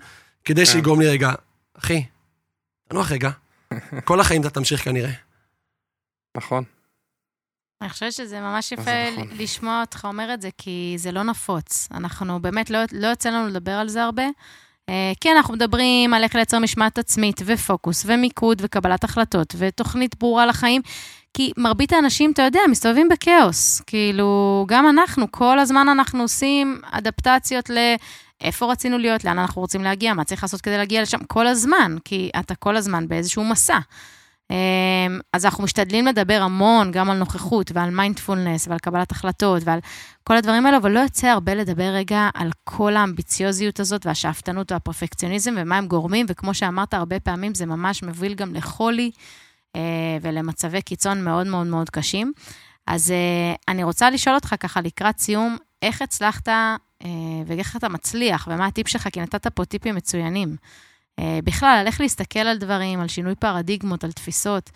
כדי כן. שיגרום לי רגע, אחי, תנוח רגע, כל החיים אתה תמשיך כנראה. נכון. אני חושבת שזה ממש יפה נכון. לשמוע אותך אומר את זה, כי זה לא נפוץ. אנחנו באמת, לא, לא יוצא לנו לדבר על זה הרבה. אה, כן, אנחנו מדברים על איך לייצר משמעת עצמית, ופוקוס, ומיקוד, וקבלת החלטות, ותוכנית ברורה לחיים, כי מרבית האנשים, אתה יודע, מסתובבים בכאוס. כאילו, גם אנחנו, כל הזמן אנחנו עושים אדפטציות ל... איפה רצינו להיות, לאן אנחנו רוצים להגיע, מה צריך לעשות כדי להגיע לשם, כל הזמן, כי אתה כל הזמן באיזשהו מסע. אמ, אז אנחנו משתדלים לדבר המון, גם על נוכחות ועל מיינדפולנס ועל קבלת החלטות ועל כל הדברים האלו, אבל לא יוצא הרבה לדבר רגע על כל האמביציוזיות הזאת והשאפתנות והפרפקציוניזם ומה הם גורמים, וכמו שאמרת, הרבה פעמים זה ממש מוביל גם לחולי אה, ולמצבי קיצון מאוד מאוד מאוד קשים. אז אה, אני רוצה לשאול אותך ככה לקראת סיום, איך הצלחת אה, ואיך אתה מצליח, ומה הטיפ שלך, כי נתת פה טיפים מצוינים. אה, בכלל, על איך להסתכל על דברים, על שינוי פרדיגמות, על תפיסות,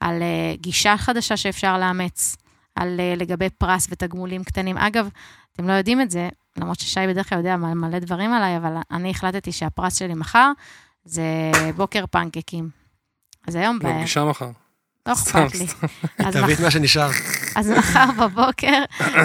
על אה, גישה חדשה שאפשר לאמץ, על אה, לגבי פרס ותגמולים קטנים. אגב, אתם לא יודעים את זה, למרות ששי בדרך כלל יודע מלא דברים עליי, אבל אני החלטתי שהפרס שלי מחר זה בוקר פנקקים. אז היום... ב... פגישה מחר. לא אכפת לי. תביא את מה שנשאר. אז מחר בבוקר,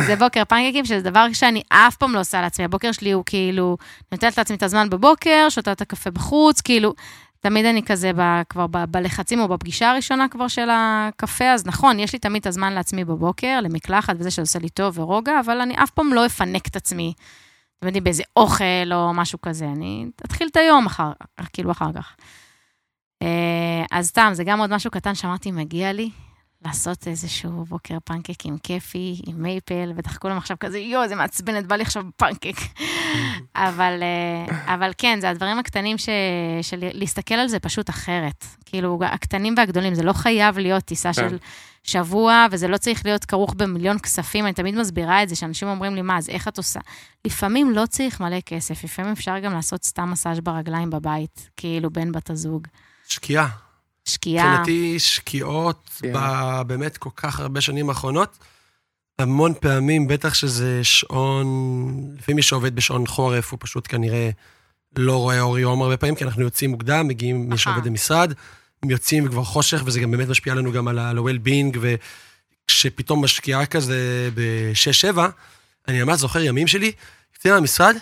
זה בוקר פנקקים, שזה דבר שאני אף פעם לא עושה לעצמי. הבוקר שלי הוא כאילו, נותנת לעצמי את הזמן בבוקר, שותה את הקפה בחוץ, כאילו, תמיד אני כזה ב, כבר ב, בלחצים או בפגישה הראשונה כבר של הקפה, אז נכון, יש לי תמיד את הזמן לעצמי בבוקר, למקלחת וזה שעושה לי טוב ורוגע, אבל אני אף פעם לא אפנק את עצמי, אתם יודעים, באיזה אוכל או משהו כזה. אני אתחיל את היום אחר, כאילו אחר כך. אה, אז סתם, זה גם עוד משהו קטן שאמרתי, מגיע לי לעשות איזשהו בוקר פנקקים כיפי עם מייפל, בטח כולם עכשיו כזה, יואו, זה מעצבנת, בא לי עכשיו פנקק. אבל, אה, אבל כן, זה הדברים הקטנים ש, של להסתכל על זה פשוט אחרת. כאילו, הקטנים והגדולים, זה לא חייב להיות טיסה של כן. שבוע, וזה לא צריך להיות כרוך במיליון כספים. אני תמיד מסבירה את זה, שאנשים אומרים לי, מה, אז איך את עושה? לפעמים לא צריך מלא כסף, לפעמים אפשר גם לעשות סתם מסאז' ברגליים בבית, כאילו, בין בת הזוג. שקיעה. שקיעה. מבחינתי שקיעות yeah. כן. באמת כל כך הרבה שנים האחרונות. המון פעמים, בטח שזה שעון, לפעמים מי שעובד בשעון חורף, הוא פשוט כנראה לא רואה אור יום הרבה פעמים, כי אנחנו יוצאים מוקדם, מגיעים מי שעובד במשרד, יוצאים וכבר חושך, וזה גם באמת משפיע לנו גם על ה-well-being, וכשפתאום משקיעה כזה ב-6-7, אני ממש זוכר ימים שלי, יוצאים מהמשרד,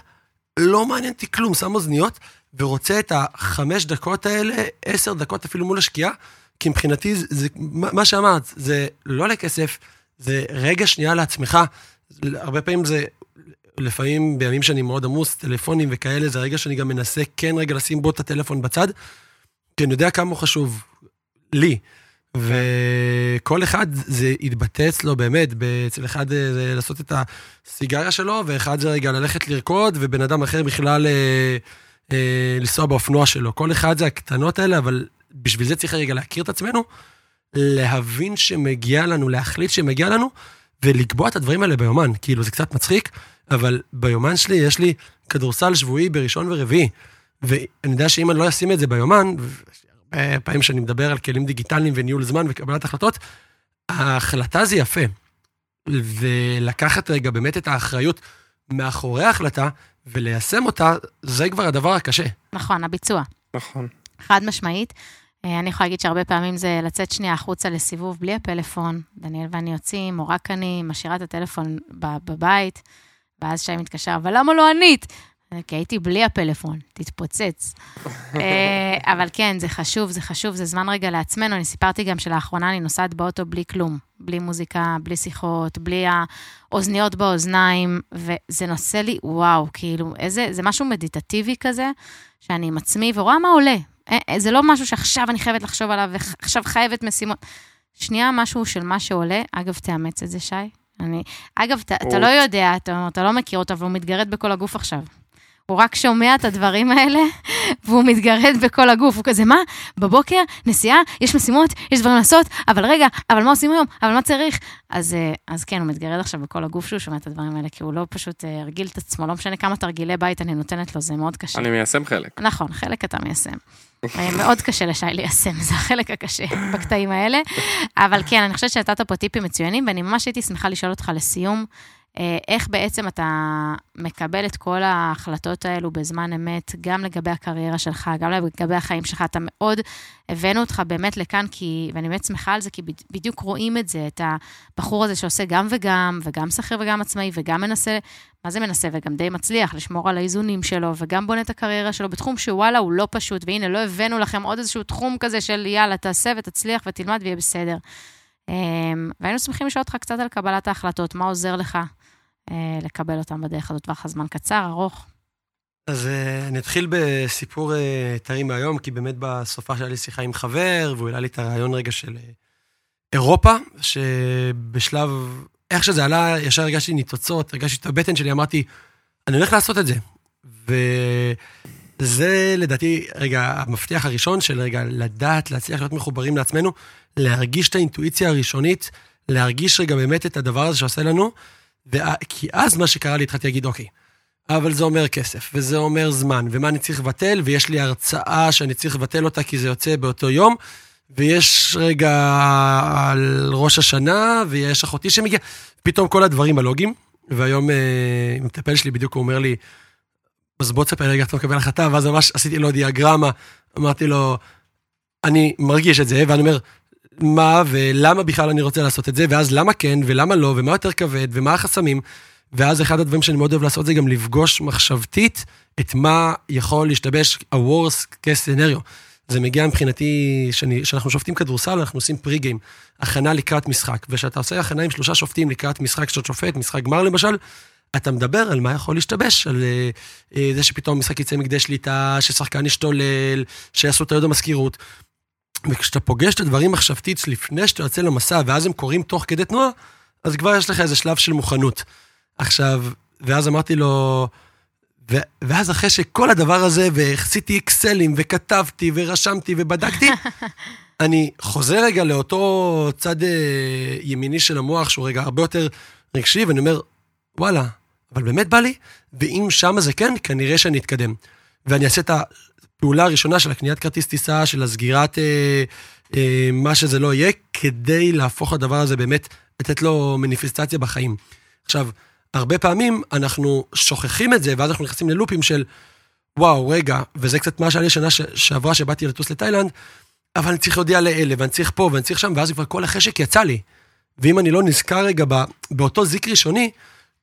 לא מעניין אותי כלום, שם אוזניות, ורוצה את החמש דקות האלה, עשר דקות אפילו מול השקיעה, כי מבחינתי, זה, זה, מה שאמרת, זה לא לכסף, זה רגע שנייה לעצמך. הרבה פעמים זה, לפעמים בימים שאני מאוד עמוס, טלפונים וכאלה, זה רגע שאני גם מנסה כן רגע לשים בו את הטלפון בצד, כי אני יודע כמה הוא חשוב לי. וכל אחד זה יתבטא אצלו באמת, אצל אחד זה לעשות את הסיגריה שלו, ואחד זה רגע ללכת לרקוד, ובן אדם אחר בכלל אה, לנסוע באופנוע שלו. כל אחד זה הקטנות האלה, אבל בשביל זה צריך רגע להכיר את עצמנו, להבין שמגיע לנו, להחליט שמגיע לנו, ולקבוע את הדברים האלה ביומן. כאילו, זה קצת מצחיק, אבל ביומן שלי יש לי כדורסל שבועי בראשון ורביעי. ואני יודע שאם אני לא אשים את זה ביומן, הרבה פעמים שאני מדבר על כלים דיגיטליים וניהול זמן וקבלת החלטות, ההחלטה זה יפה. ולקחת רגע באמת את האחריות מאחורי ההחלטה וליישם אותה, זה כבר הדבר הקשה. נכון, הביצוע. נכון. חד משמעית. אה, אני יכולה להגיד שהרבה פעמים זה לצאת שנייה החוצה לסיבוב בלי הפלאפון. דניאל ואני יוצאים, או רק אני, משאירה את הטלפון בבית, ואז שי מתקשר, אבל למה לא ענית? כי הייתי בלי הפלאפון, תתפוצץ. אה, אבל כן, זה חשוב, זה חשוב, זה זמן רגע לעצמנו. אני סיפרתי גם שלאחרונה אני נוסעת באוטו בלי כלום, בלי מוזיקה, בלי שיחות, בלי האוזניות באוזניים, וזה נושא לי, וואו, כאילו, איזה, זה משהו מדיטטיבי כזה, שאני עם עצמי ורואה מה עולה. אה, אה, זה לא משהו שעכשיו אני חייבת לחשוב עליו, ועכשיו חייבת משימות. שנייה, משהו של מה שעולה, אגב, תאמץ את זה, שי. אני, אגב, אתה לא יודע, אתה, אתה לא מכיר אותו, אבל הוא מתגרד בכל הגוף עכשיו. הוא רק שומע את הדברים האלה, והוא מתגרד בכל הגוף. הוא כזה, מה? בבוקר, נסיעה, יש משימות, יש דברים לעשות, אבל רגע, אבל מה עושים היום? אבל מה צריך? אז, אה, אז כן, הוא מתגרד עכשיו בכל הגוף שהוא שומע את הדברים האלה, כי הוא לא פשוט אה, הרגיל את עצמו, לא משנה כמה תרגילי בית אני נותנת לו, זה מאוד קשה. אני מיישם חלק. נכון, חלק אתה מיישם. אה, מאוד קשה לשי ליישם, זה החלק הקשה בקטעים האלה. אבל כן, אני חושבת שנתת פה טיפים מצוינים, ואני ממש הייתי שמחה לשאול אותך לסיום, איך בעצם אתה מקבל את כל ההחלטות האלו בזמן אמת, גם לגבי הקריירה שלך, גם לגבי החיים שלך. אתה מאוד, הבאנו אותך באמת לכאן, כי, ואני באמת שמחה על זה, כי בדיוק רואים את זה, את הבחור הזה שעושה גם וגם, וגם שכיר וגם עצמאי, וגם מנסה, מה זה מנסה? וגם די מצליח לשמור על האיזונים שלו, וגם בונה את הקריירה שלו בתחום שוואלה, הוא לא פשוט, והנה, לא הבאנו לכם עוד איזשהו תחום כזה של יאללה, תעשה ותצליח ותלמד ויהיה בסדר. אמ, והיינו שמחים לשאול אותך קצת על קבלת ההחלטות, מה עוזר לך אה, לקבל אותם בדרך הזאת, טווח הזמן קצר, ארוך. אז אה, אני אתחיל בסיפור אה, טרי מהיום, כי באמת בסופה שהיה לי שיחה עם חבר, והוא העלה לי את הרעיון רגע של אירופה, שבשלב, איך שזה עלה, ישר הרגשתי ניצוצות, הרגשתי את הבטן שלי, אמרתי, אני הולך לעשות את זה. וזה לדעתי, רגע, המפתח הראשון של רגע לדעת, להצליח להיות מחוברים לעצמנו, להרגיש את האינטואיציה הראשונית, להרגיש רגע באמת את הדבר הזה שעושה לנו, כי אז מה שקרה לי, התחלתי להגיד, אוקיי, אבל זה אומר כסף, וזה אומר זמן, ומה אני צריך לבטל, ויש לי הרצאה שאני צריך לבטל אותה כי זה יוצא באותו יום, ויש רגע על ראש השנה, ויש אחותי שמגיעה, פתאום כל הדברים הלוגיים, והיום אה, מטפל שלי בדיוק הוא אומר לי, אז בוא תספר רגע, אתה מקבל החלטה, ואז ממש עשיתי לו דיאגרמה, אמרתי לו, אני מרגיש את זה, ואני אומר, מה ולמה בכלל אני רוצה לעשות את זה, ואז למה כן ולמה לא, ומה יותר כבד, ומה החסמים. ואז אחד הדברים שאני מאוד אוהב לעשות זה גם לפגוש מחשבתית את מה יכול להשתבש ה-Worst case scenario. זה מגיע מבחינתי, שאני, שאנחנו שופטים כדורסל, אנחנו עושים פרי גיים, הכנה לקראת משחק. וכשאתה עושה הכנה עם שלושה שופטים לקראת משחק שאתה שופט, משחק גמר למשל, אתה מדבר על מה יכול להשתבש, על אה, זה שפתאום משחק יצא מכדי שליטה, ששחקן ישתולל, שיעשו טעויות במזכירות. וכשאתה פוגש את הדברים מחשבתית לפני שאתה יוצא למסע, ואז הם קורים תוך כדי תנועה, אז כבר יש לך איזה שלב של מוכנות. עכשיו, ואז אמרתי לו, ו- ואז אחרי שכל הדבר הזה, ועשיתי אקסלים, וכתבתי, ורשמתי, ובדקתי, אני חוזר רגע לאותו צד אה, ימיני של המוח, שהוא רגע הרבה יותר רגשי, ואני אומר, וואלה, אבל באמת בא לי, ואם שמה זה כן, כנראה שאני אתקדם. ואני אעשה את הפעולה הראשונה של הקניית כרטיס טיסה, של הסגירת אה, אה, מה שזה לא יהיה, כדי להפוך הדבר הזה באמת, לתת לו מניפיסטציה בחיים. עכשיו, הרבה פעמים אנחנו שוכחים את זה, ואז אנחנו נכנסים ללופים של, וואו, רגע, וזה קצת מה שהיה לי שנה שעברה שבאתי לטוס לתאילנד, אבל אני צריך להודיע לאלה, ואני צריך פה, ואני צריך שם, ואז כבר כל החשק יצא לי. ואם אני לא נזכר רגע באותו זיק ראשוני,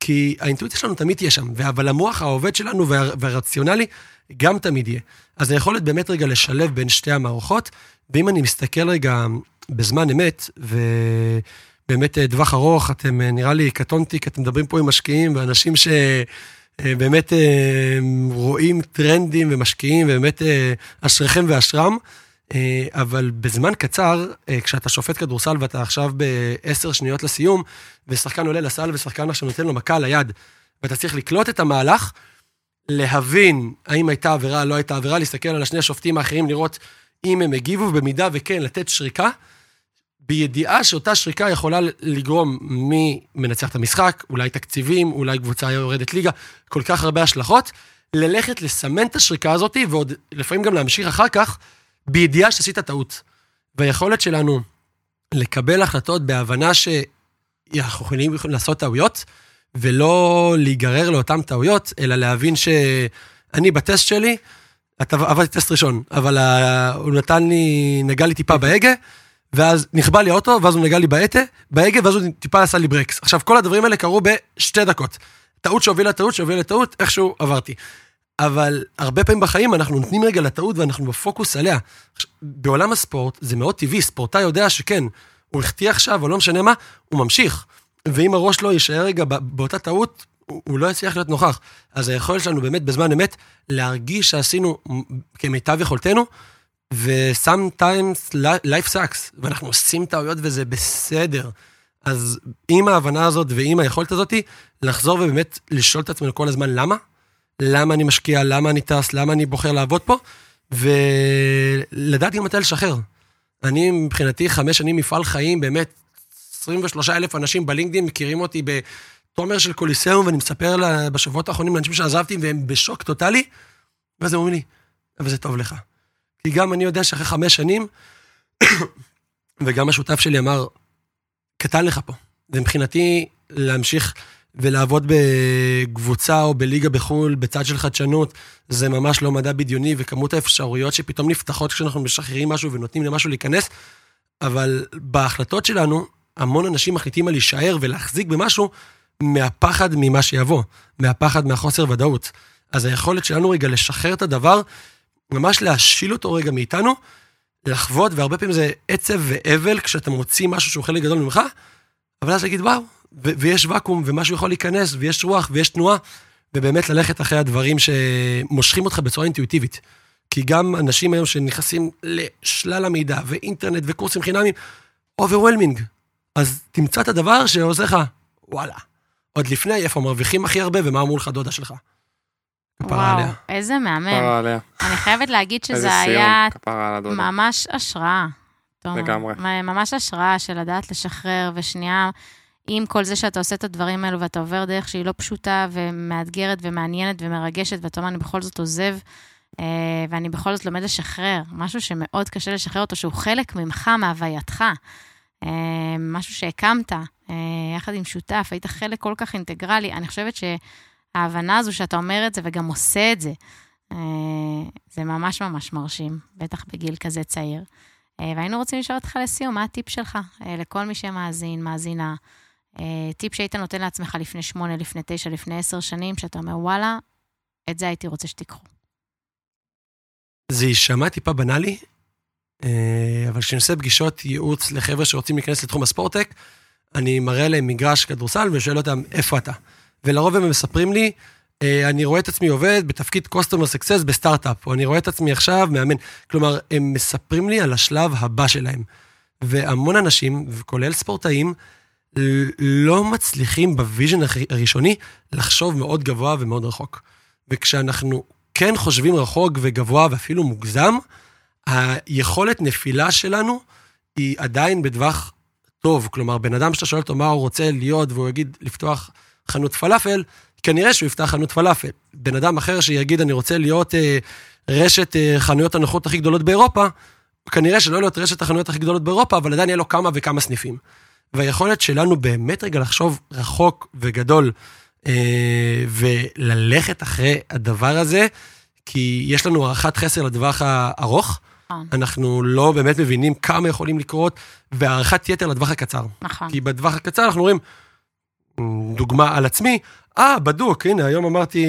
כי האינטואיציה שלנו תמיד תהיה שם, אבל המוח העובד שלנו וה, והרציונלי גם תמיד יהיה. אז היכולת באמת רגע לשלב בין שתי המערכות, ואם אני מסתכל רגע בזמן אמת, ובאמת אה, טווח ארוך, אתם אה, נראה לי קטונתי, כי אתם מדברים פה עם משקיעים ואנשים שבאמת אה, רואים טרנדים ומשקיעים, ובאמת אשריכם ואשרם. אבל בזמן קצר, כשאתה שופט כדורסל ואתה עכשיו בעשר שניות לסיום, ושחקן עולה לסל ושחקן עכשיו נותן לו מכה על היד, ואתה צריך לקלוט את המהלך, להבין האם הייתה עבירה, לא הייתה עבירה, להסתכל על השני השופטים האחרים, לראות אם הם הגיבו, ובמידה וכן, לתת שריקה, בידיעה שאותה שריקה יכולה לגרום מי מנצח את המשחק, אולי תקציבים, אולי קבוצה יורדת ליגה, כל כך הרבה השלכות, ללכת לסמן את השריקה הזאת, ועוד לפעמים גם להמשיך אחר כך, בידיעה שעשית טעות. והיכולת שלנו לקבל החלטות בהבנה שאנחנו יכולים לעשות טעויות, ולא להיגרר לאותן טעויות, אלא להבין שאני בטסט שלי, עבדתי טסט ראשון, אבל הוא נתן לי, נגע לי טיפה בהגה, ואז נכבה לי האוטו, ואז הוא נגע לי בהגה, בהגה, ואז הוא טיפה עשה לי ברקס. עכשיו, כל הדברים האלה קרו בשתי דקות. טעות שהובילה לטעות, שהובילה לטעות, איכשהו עברתי. אבל הרבה פעמים בחיים אנחנו נותנים רגע לטעות ואנחנו בפוקוס עליה. בעולם הספורט זה מאוד טבעי, ספורטאי יודע שכן, הוא החטיא עכשיו, או לא משנה מה, הוא ממשיך. ואם הראש לא יישאר רגע באותה טעות, הוא לא יצליח להיות נוכח. אז היכולת שלנו באמת בזמן אמת להרגיש שעשינו כמיטב יכולתנו, ו-sometimes life sucks, ואנחנו עושים טעויות וזה בסדר. אז עם ההבנה הזאת ועם היכולת הזאת, לחזור ובאמת לשאול את עצמנו כל הזמן למה, למה אני משקיע, למה אני טס, למה אני בוחר לעבוד פה, ולדעת גם מתי לשחרר. אני מבחינתי חמש שנים מפעל חיים, באמת 23 אלף אנשים בלינקדאין מכירים אותי בתומר של קוליסאום, ואני מספר לה, בשבועות האחרונים לאנשים שעזבתי והם בשוק טוטאלי, ואז הם אומרים לי, אבל זה טוב לך. כי גם אני יודע שאחרי חמש שנים, וגם השותף שלי אמר, קטן לך פה. ומבחינתי, להמשיך ולעבוד בקבוצה או בליגה בחו"ל, בצד של חדשנות, זה ממש לא מדע בדיוני, וכמות האפשרויות שפתאום נפתחות כשאנחנו משחררים משהו ונותנים למשהו להיכנס, אבל בהחלטות שלנו, המון אנשים מחליטים על להישאר ולהחזיק במשהו מהפחד ממה שיבוא, מהפחד מהחוסר ודאות. אז היכולת שלנו רגע לשחרר את הדבר, ממש להשיל אותו רגע מאיתנו, לחוות, והרבה פעמים זה עצב ואבל כשאתה מוציא משהו שהוא חלק גדול ממך, אבל אז להגיד וואו, ויש ואקום, ומשהו יכול להיכנס, ויש רוח, ויש תנועה, ובאמת ללכת אחרי הדברים שמושכים אותך בצורה אינטואיטיבית. כי גם אנשים היום שנכנסים לשלל המידע, ואינטרנט, וקורסים חינמים, overwhelming. אז תמצא את הדבר שעושה לך, וואלה. עוד לפני, איפה מרוויחים הכי הרבה, ומה אמרו לך דודה שלך. וואו, איזה מהמם. כפרה עליה. אני חייבת להגיד שזה היה ממש השראה. לגמרי. ממש השראה של לדעת לשחרר, ושנייה, עם כל זה שאתה עושה את הדברים האלו ואתה עובר דרך שהיא לא פשוטה ומאתגרת ומעניינת ומרגשת, ואתה אומר, אני בכל זאת עוזב, אה, ואני בכל זאת לומד לשחרר, משהו שמאוד קשה לשחרר אותו, שהוא חלק ממך, מהווייתך. אה, משהו שהקמת אה, יחד עם שותף, היית חלק כל כך אינטגרלי. אני חושבת שההבנה הזו שאתה אומר את זה וגם עושה את זה, זה ממש ממש מרשים, בטח בגיל כזה צעיר. והיינו רוצים לשאול אותך לסיום, מה הטיפ שלך לכל מי שמאזין, מאזינה? טיפ שהיית נותן לעצמך לפני שמונה, לפני תשע, לפני עשר שנים, שאתה אומר, וואלה, את זה הייתי רוצה שתיקחו. זה יישמע טיפה בנאלי, אה, אבל כשאני עושה פגישות ייעוץ לחבר'ה שרוצים להיכנס לתחום ה sports tech, אני מראה להם מגרש כדורסל ושואל אותם, איפה אתה? ולרוב הם מספרים לי, אה, אני רואה את עצמי עובד בתפקיד customer success בסטארט-אפ, או אני רואה את עצמי עכשיו מאמן. כלומר, הם מספרים לי על השלב הבא שלהם. והמון אנשים, כולל ספורטאים, לא מצליחים ב vision הראשוני לחשוב מאוד גבוה ומאוד רחוק. וכשאנחנו כן חושבים רחוק וגבוה ואפילו מוגזם, היכולת נפילה שלנו היא עדיין בטווח טוב. כלומר, בן אדם שאתה שואל אותו מה הוא רוצה להיות והוא יגיד לפתוח חנות פלאפל, כנראה שהוא יפתח חנות פלאפל. בן אדם אחר שיגיד אני רוצה להיות אה, רשת אה, חנויות הנוחות הכי גדולות באירופה, כנראה שלא להיות רשת החנויות הכי גדולות באירופה, אבל עדיין יהיה לו כמה וכמה סניפים. והיכולת שלנו באמת רגע לחשוב רחוק וגדול אה, וללכת אחרי הדבר הזה, כי יש לנו הערכת חסר לטווח הארוך. נכון. אנחנו לא באמת מבינים כמה יכולים לקרות, והערכת יתר לטווח הקצר. נכון. כי בטווח הקצר אנחנו רואים, דוגמה על עצמי, אה, בדוק, הנה, היום אמרתי,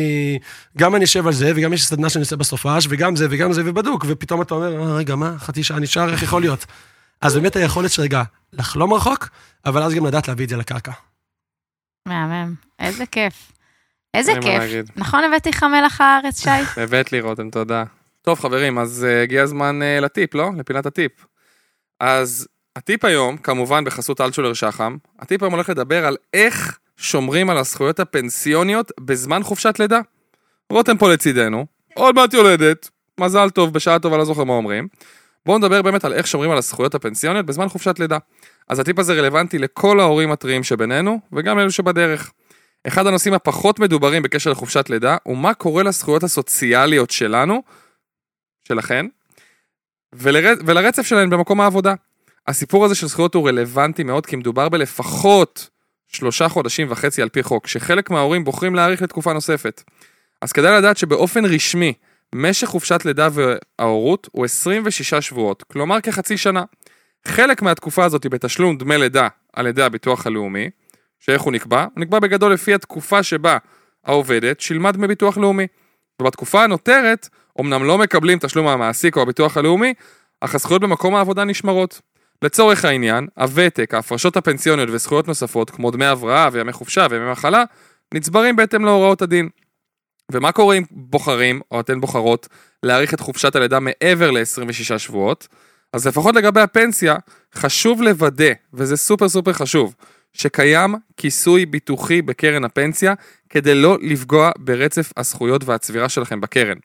גם אני אשב על זה, וגם יש סדנה שאני עושה בסופש, וגם זה, וגם זה, ובדוק, ופתאום אתה אומר, אה, רגע, מה, חצי שעה נשאר, איך יכול להיות? אז באמת היכולת של רגע לחלום רחוק, אבל אז גם לדעת להביא את זה לקרקע. מהמם, איזה כיף. איזה כיף. נכון הבאתי לך מלח הארץ, שי? הבאת לי, רותם, תודה. טוב, חברים, אז uh, הגיע הזמן uh, לטיפ, לא? לפינת הטיפ. אז הטיפ היום, כמובן בחסות אלטשולר שחם, הטיפ היום הולך לדבר על איך שומרים על הזכויות הפנסיוניות בזמן חופשת לידה. רותם פה לצידנו, עוד מעט יולדת, מזל טוב, בשעה טובה, לא זוכר מה אומרים. בואו נדבר באמת על איך שומרים על הזכויות הפנסיוניות בזמן חופשת לידה. אז הטיפ הזה רלוונטי לכל ההורים הטריים שבינינו, וגם לאלו שבדרך. אחד הנושאים הפחות מדוברים בקשר לחופשת לידה, הוא מה קורה לזכויות הסוציאליות שלנו, שלכן, ולר... ולרצף שלהן במקום העבודה. הסיפור הזה של זכויות הוא רלוונטי מאוד, כי מדובר בלפחות שלושה חודשים וחצי על פי חוק, שחלק מההורים בוחרים להאריך לתקופה נוספת. אז כדאי לדעת שבאופן רשמי, משך חופשת לידה וההורות הוא 26 שבועות, כלומר כחצי שנה. חלק מהתקופה הזאת היא בתשלום דמי לידה על ידי הביטוח הלאומי, שאיך הוא נקבע? הוא נקבע בגדול לפי התקופה שבה העובדת שילמה דמי ביטוח לאומי. ובתקופה הנותרת, אמנם לא מקבלים תשלום מהמעסיק או הביטוח הלאומי, אך הזכויות במקום העבודה נשמרות. לצורך העניין, הוותק, ההפרשות הפנסיוניות וזכויות נוספות, כמו דמי הבראה וימי חופשה וימי מחלה, נצברים בהתאם להוראות הדין. ומה קורה אם בוחרים, או אתן בוחרות, להאריך את חופשת הלידה מעבר ל-26 שבועות? אז לפחות לגבי הפנסיה, חשוב לוודא, וזה סופר סופר חשוב, שקיים כיסוי ביטוחי בקרן הפנסיה כדי לא לפגוע ברצף הזכויות והצבירה שלכם בקרן.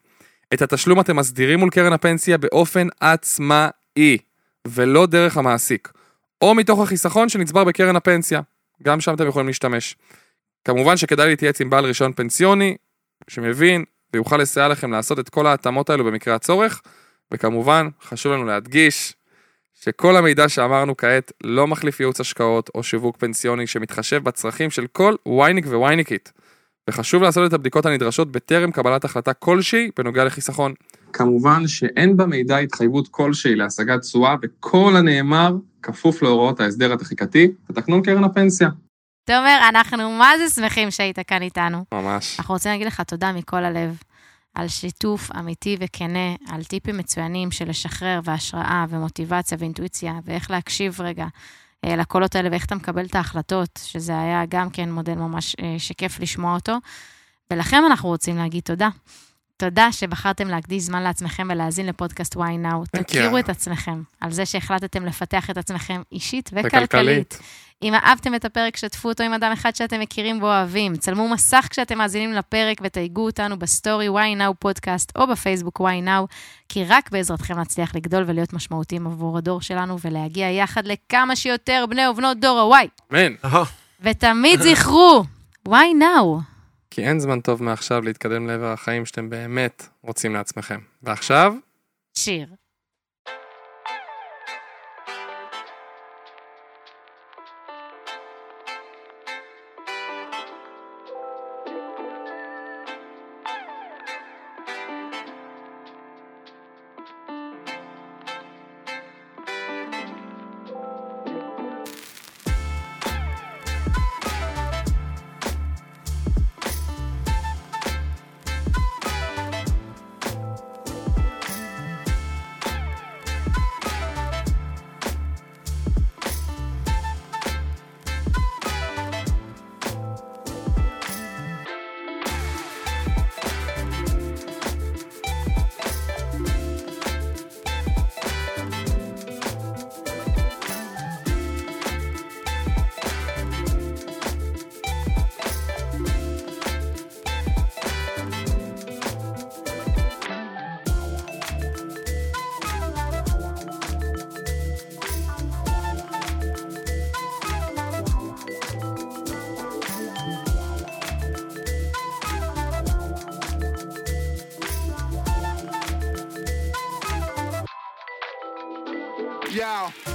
את התשלום אתם מסדירים מול קרן הפנסיה באופן עצמאי, ולא דרך המעסיק, או מתוך החיסכון שנצבר בקרן הפנסיה, גם שם אתם יכולים להשתמש. כמובן שכדאי להתייעץ עם בעל רישיון פנסיוני, שמבין ויוכל לסייע לכם לעשות את כל ההתאמות האלו במקרה הצורך, וכמובן, חשוב לנו להדגיש שכל המידע שאמרנו כעת לא מחליף ייעוץ השקעות או שיווק פנסיוני שמתחשב בצרכים של כל וייניק ווייניקית. וחשוב לעשות את הבדיקות הנדרשות בטרם קבלת החלטה כלשהי בנוגע לחיסכון. כמובן שאין במידע התחייבות כלשהי להשגת תשואה, וכל הנאמר כפוף להוראות ההסדר התחיקתי ותקנון קרן הפנסיה. תומר, אנחנו מה זה שמחים שהיית כאן איתנו. ממש. אנחנו רוצים להגיד לך תודה מכל הלב. על שיתוף אמיתי וכנה, על טיפים מצוינים של לשחרר והשראה ומוטיבציה ואינטואיציה, ואיך להקשיב רגע אה, לקולות האלה ואיך אתה מקבל את ההחלטות, שזה היה גם כן מודל ממש אה, שכיף לשמוע אותו. ולכם אנחנו רוצים להגיד תודה. תודה שבחרתם להקדיש זמן לעצמכם ולהאזין לפודקאסט why now. תכירו את עצמכם, על זה שהחלטתם לפתח את עצמכם אישית וכלכלית. אם אהבתם את הפרק, שתפו אותו עם אדם אחד שאתם מכירים ואוהבים. צלמו מסך כשאתם מאזינים לפרק ותייגו אותנו בסטורי why now פודקאסט או בפייסבוק why now, כי רק בעזרתכם נצליח לגדול ולהיות משמעותיים עבור הדור שלנו ולהגיע יחד לכמה שיותר בני ובנות דור ה-Y. אמן. ותמיד זכרו, why now? כי אין זמן טוב מעכשיו להתקדם לעבר החיים שאתם באמת רוצים לעצמכם. ועכשיו, שיר. Yeah.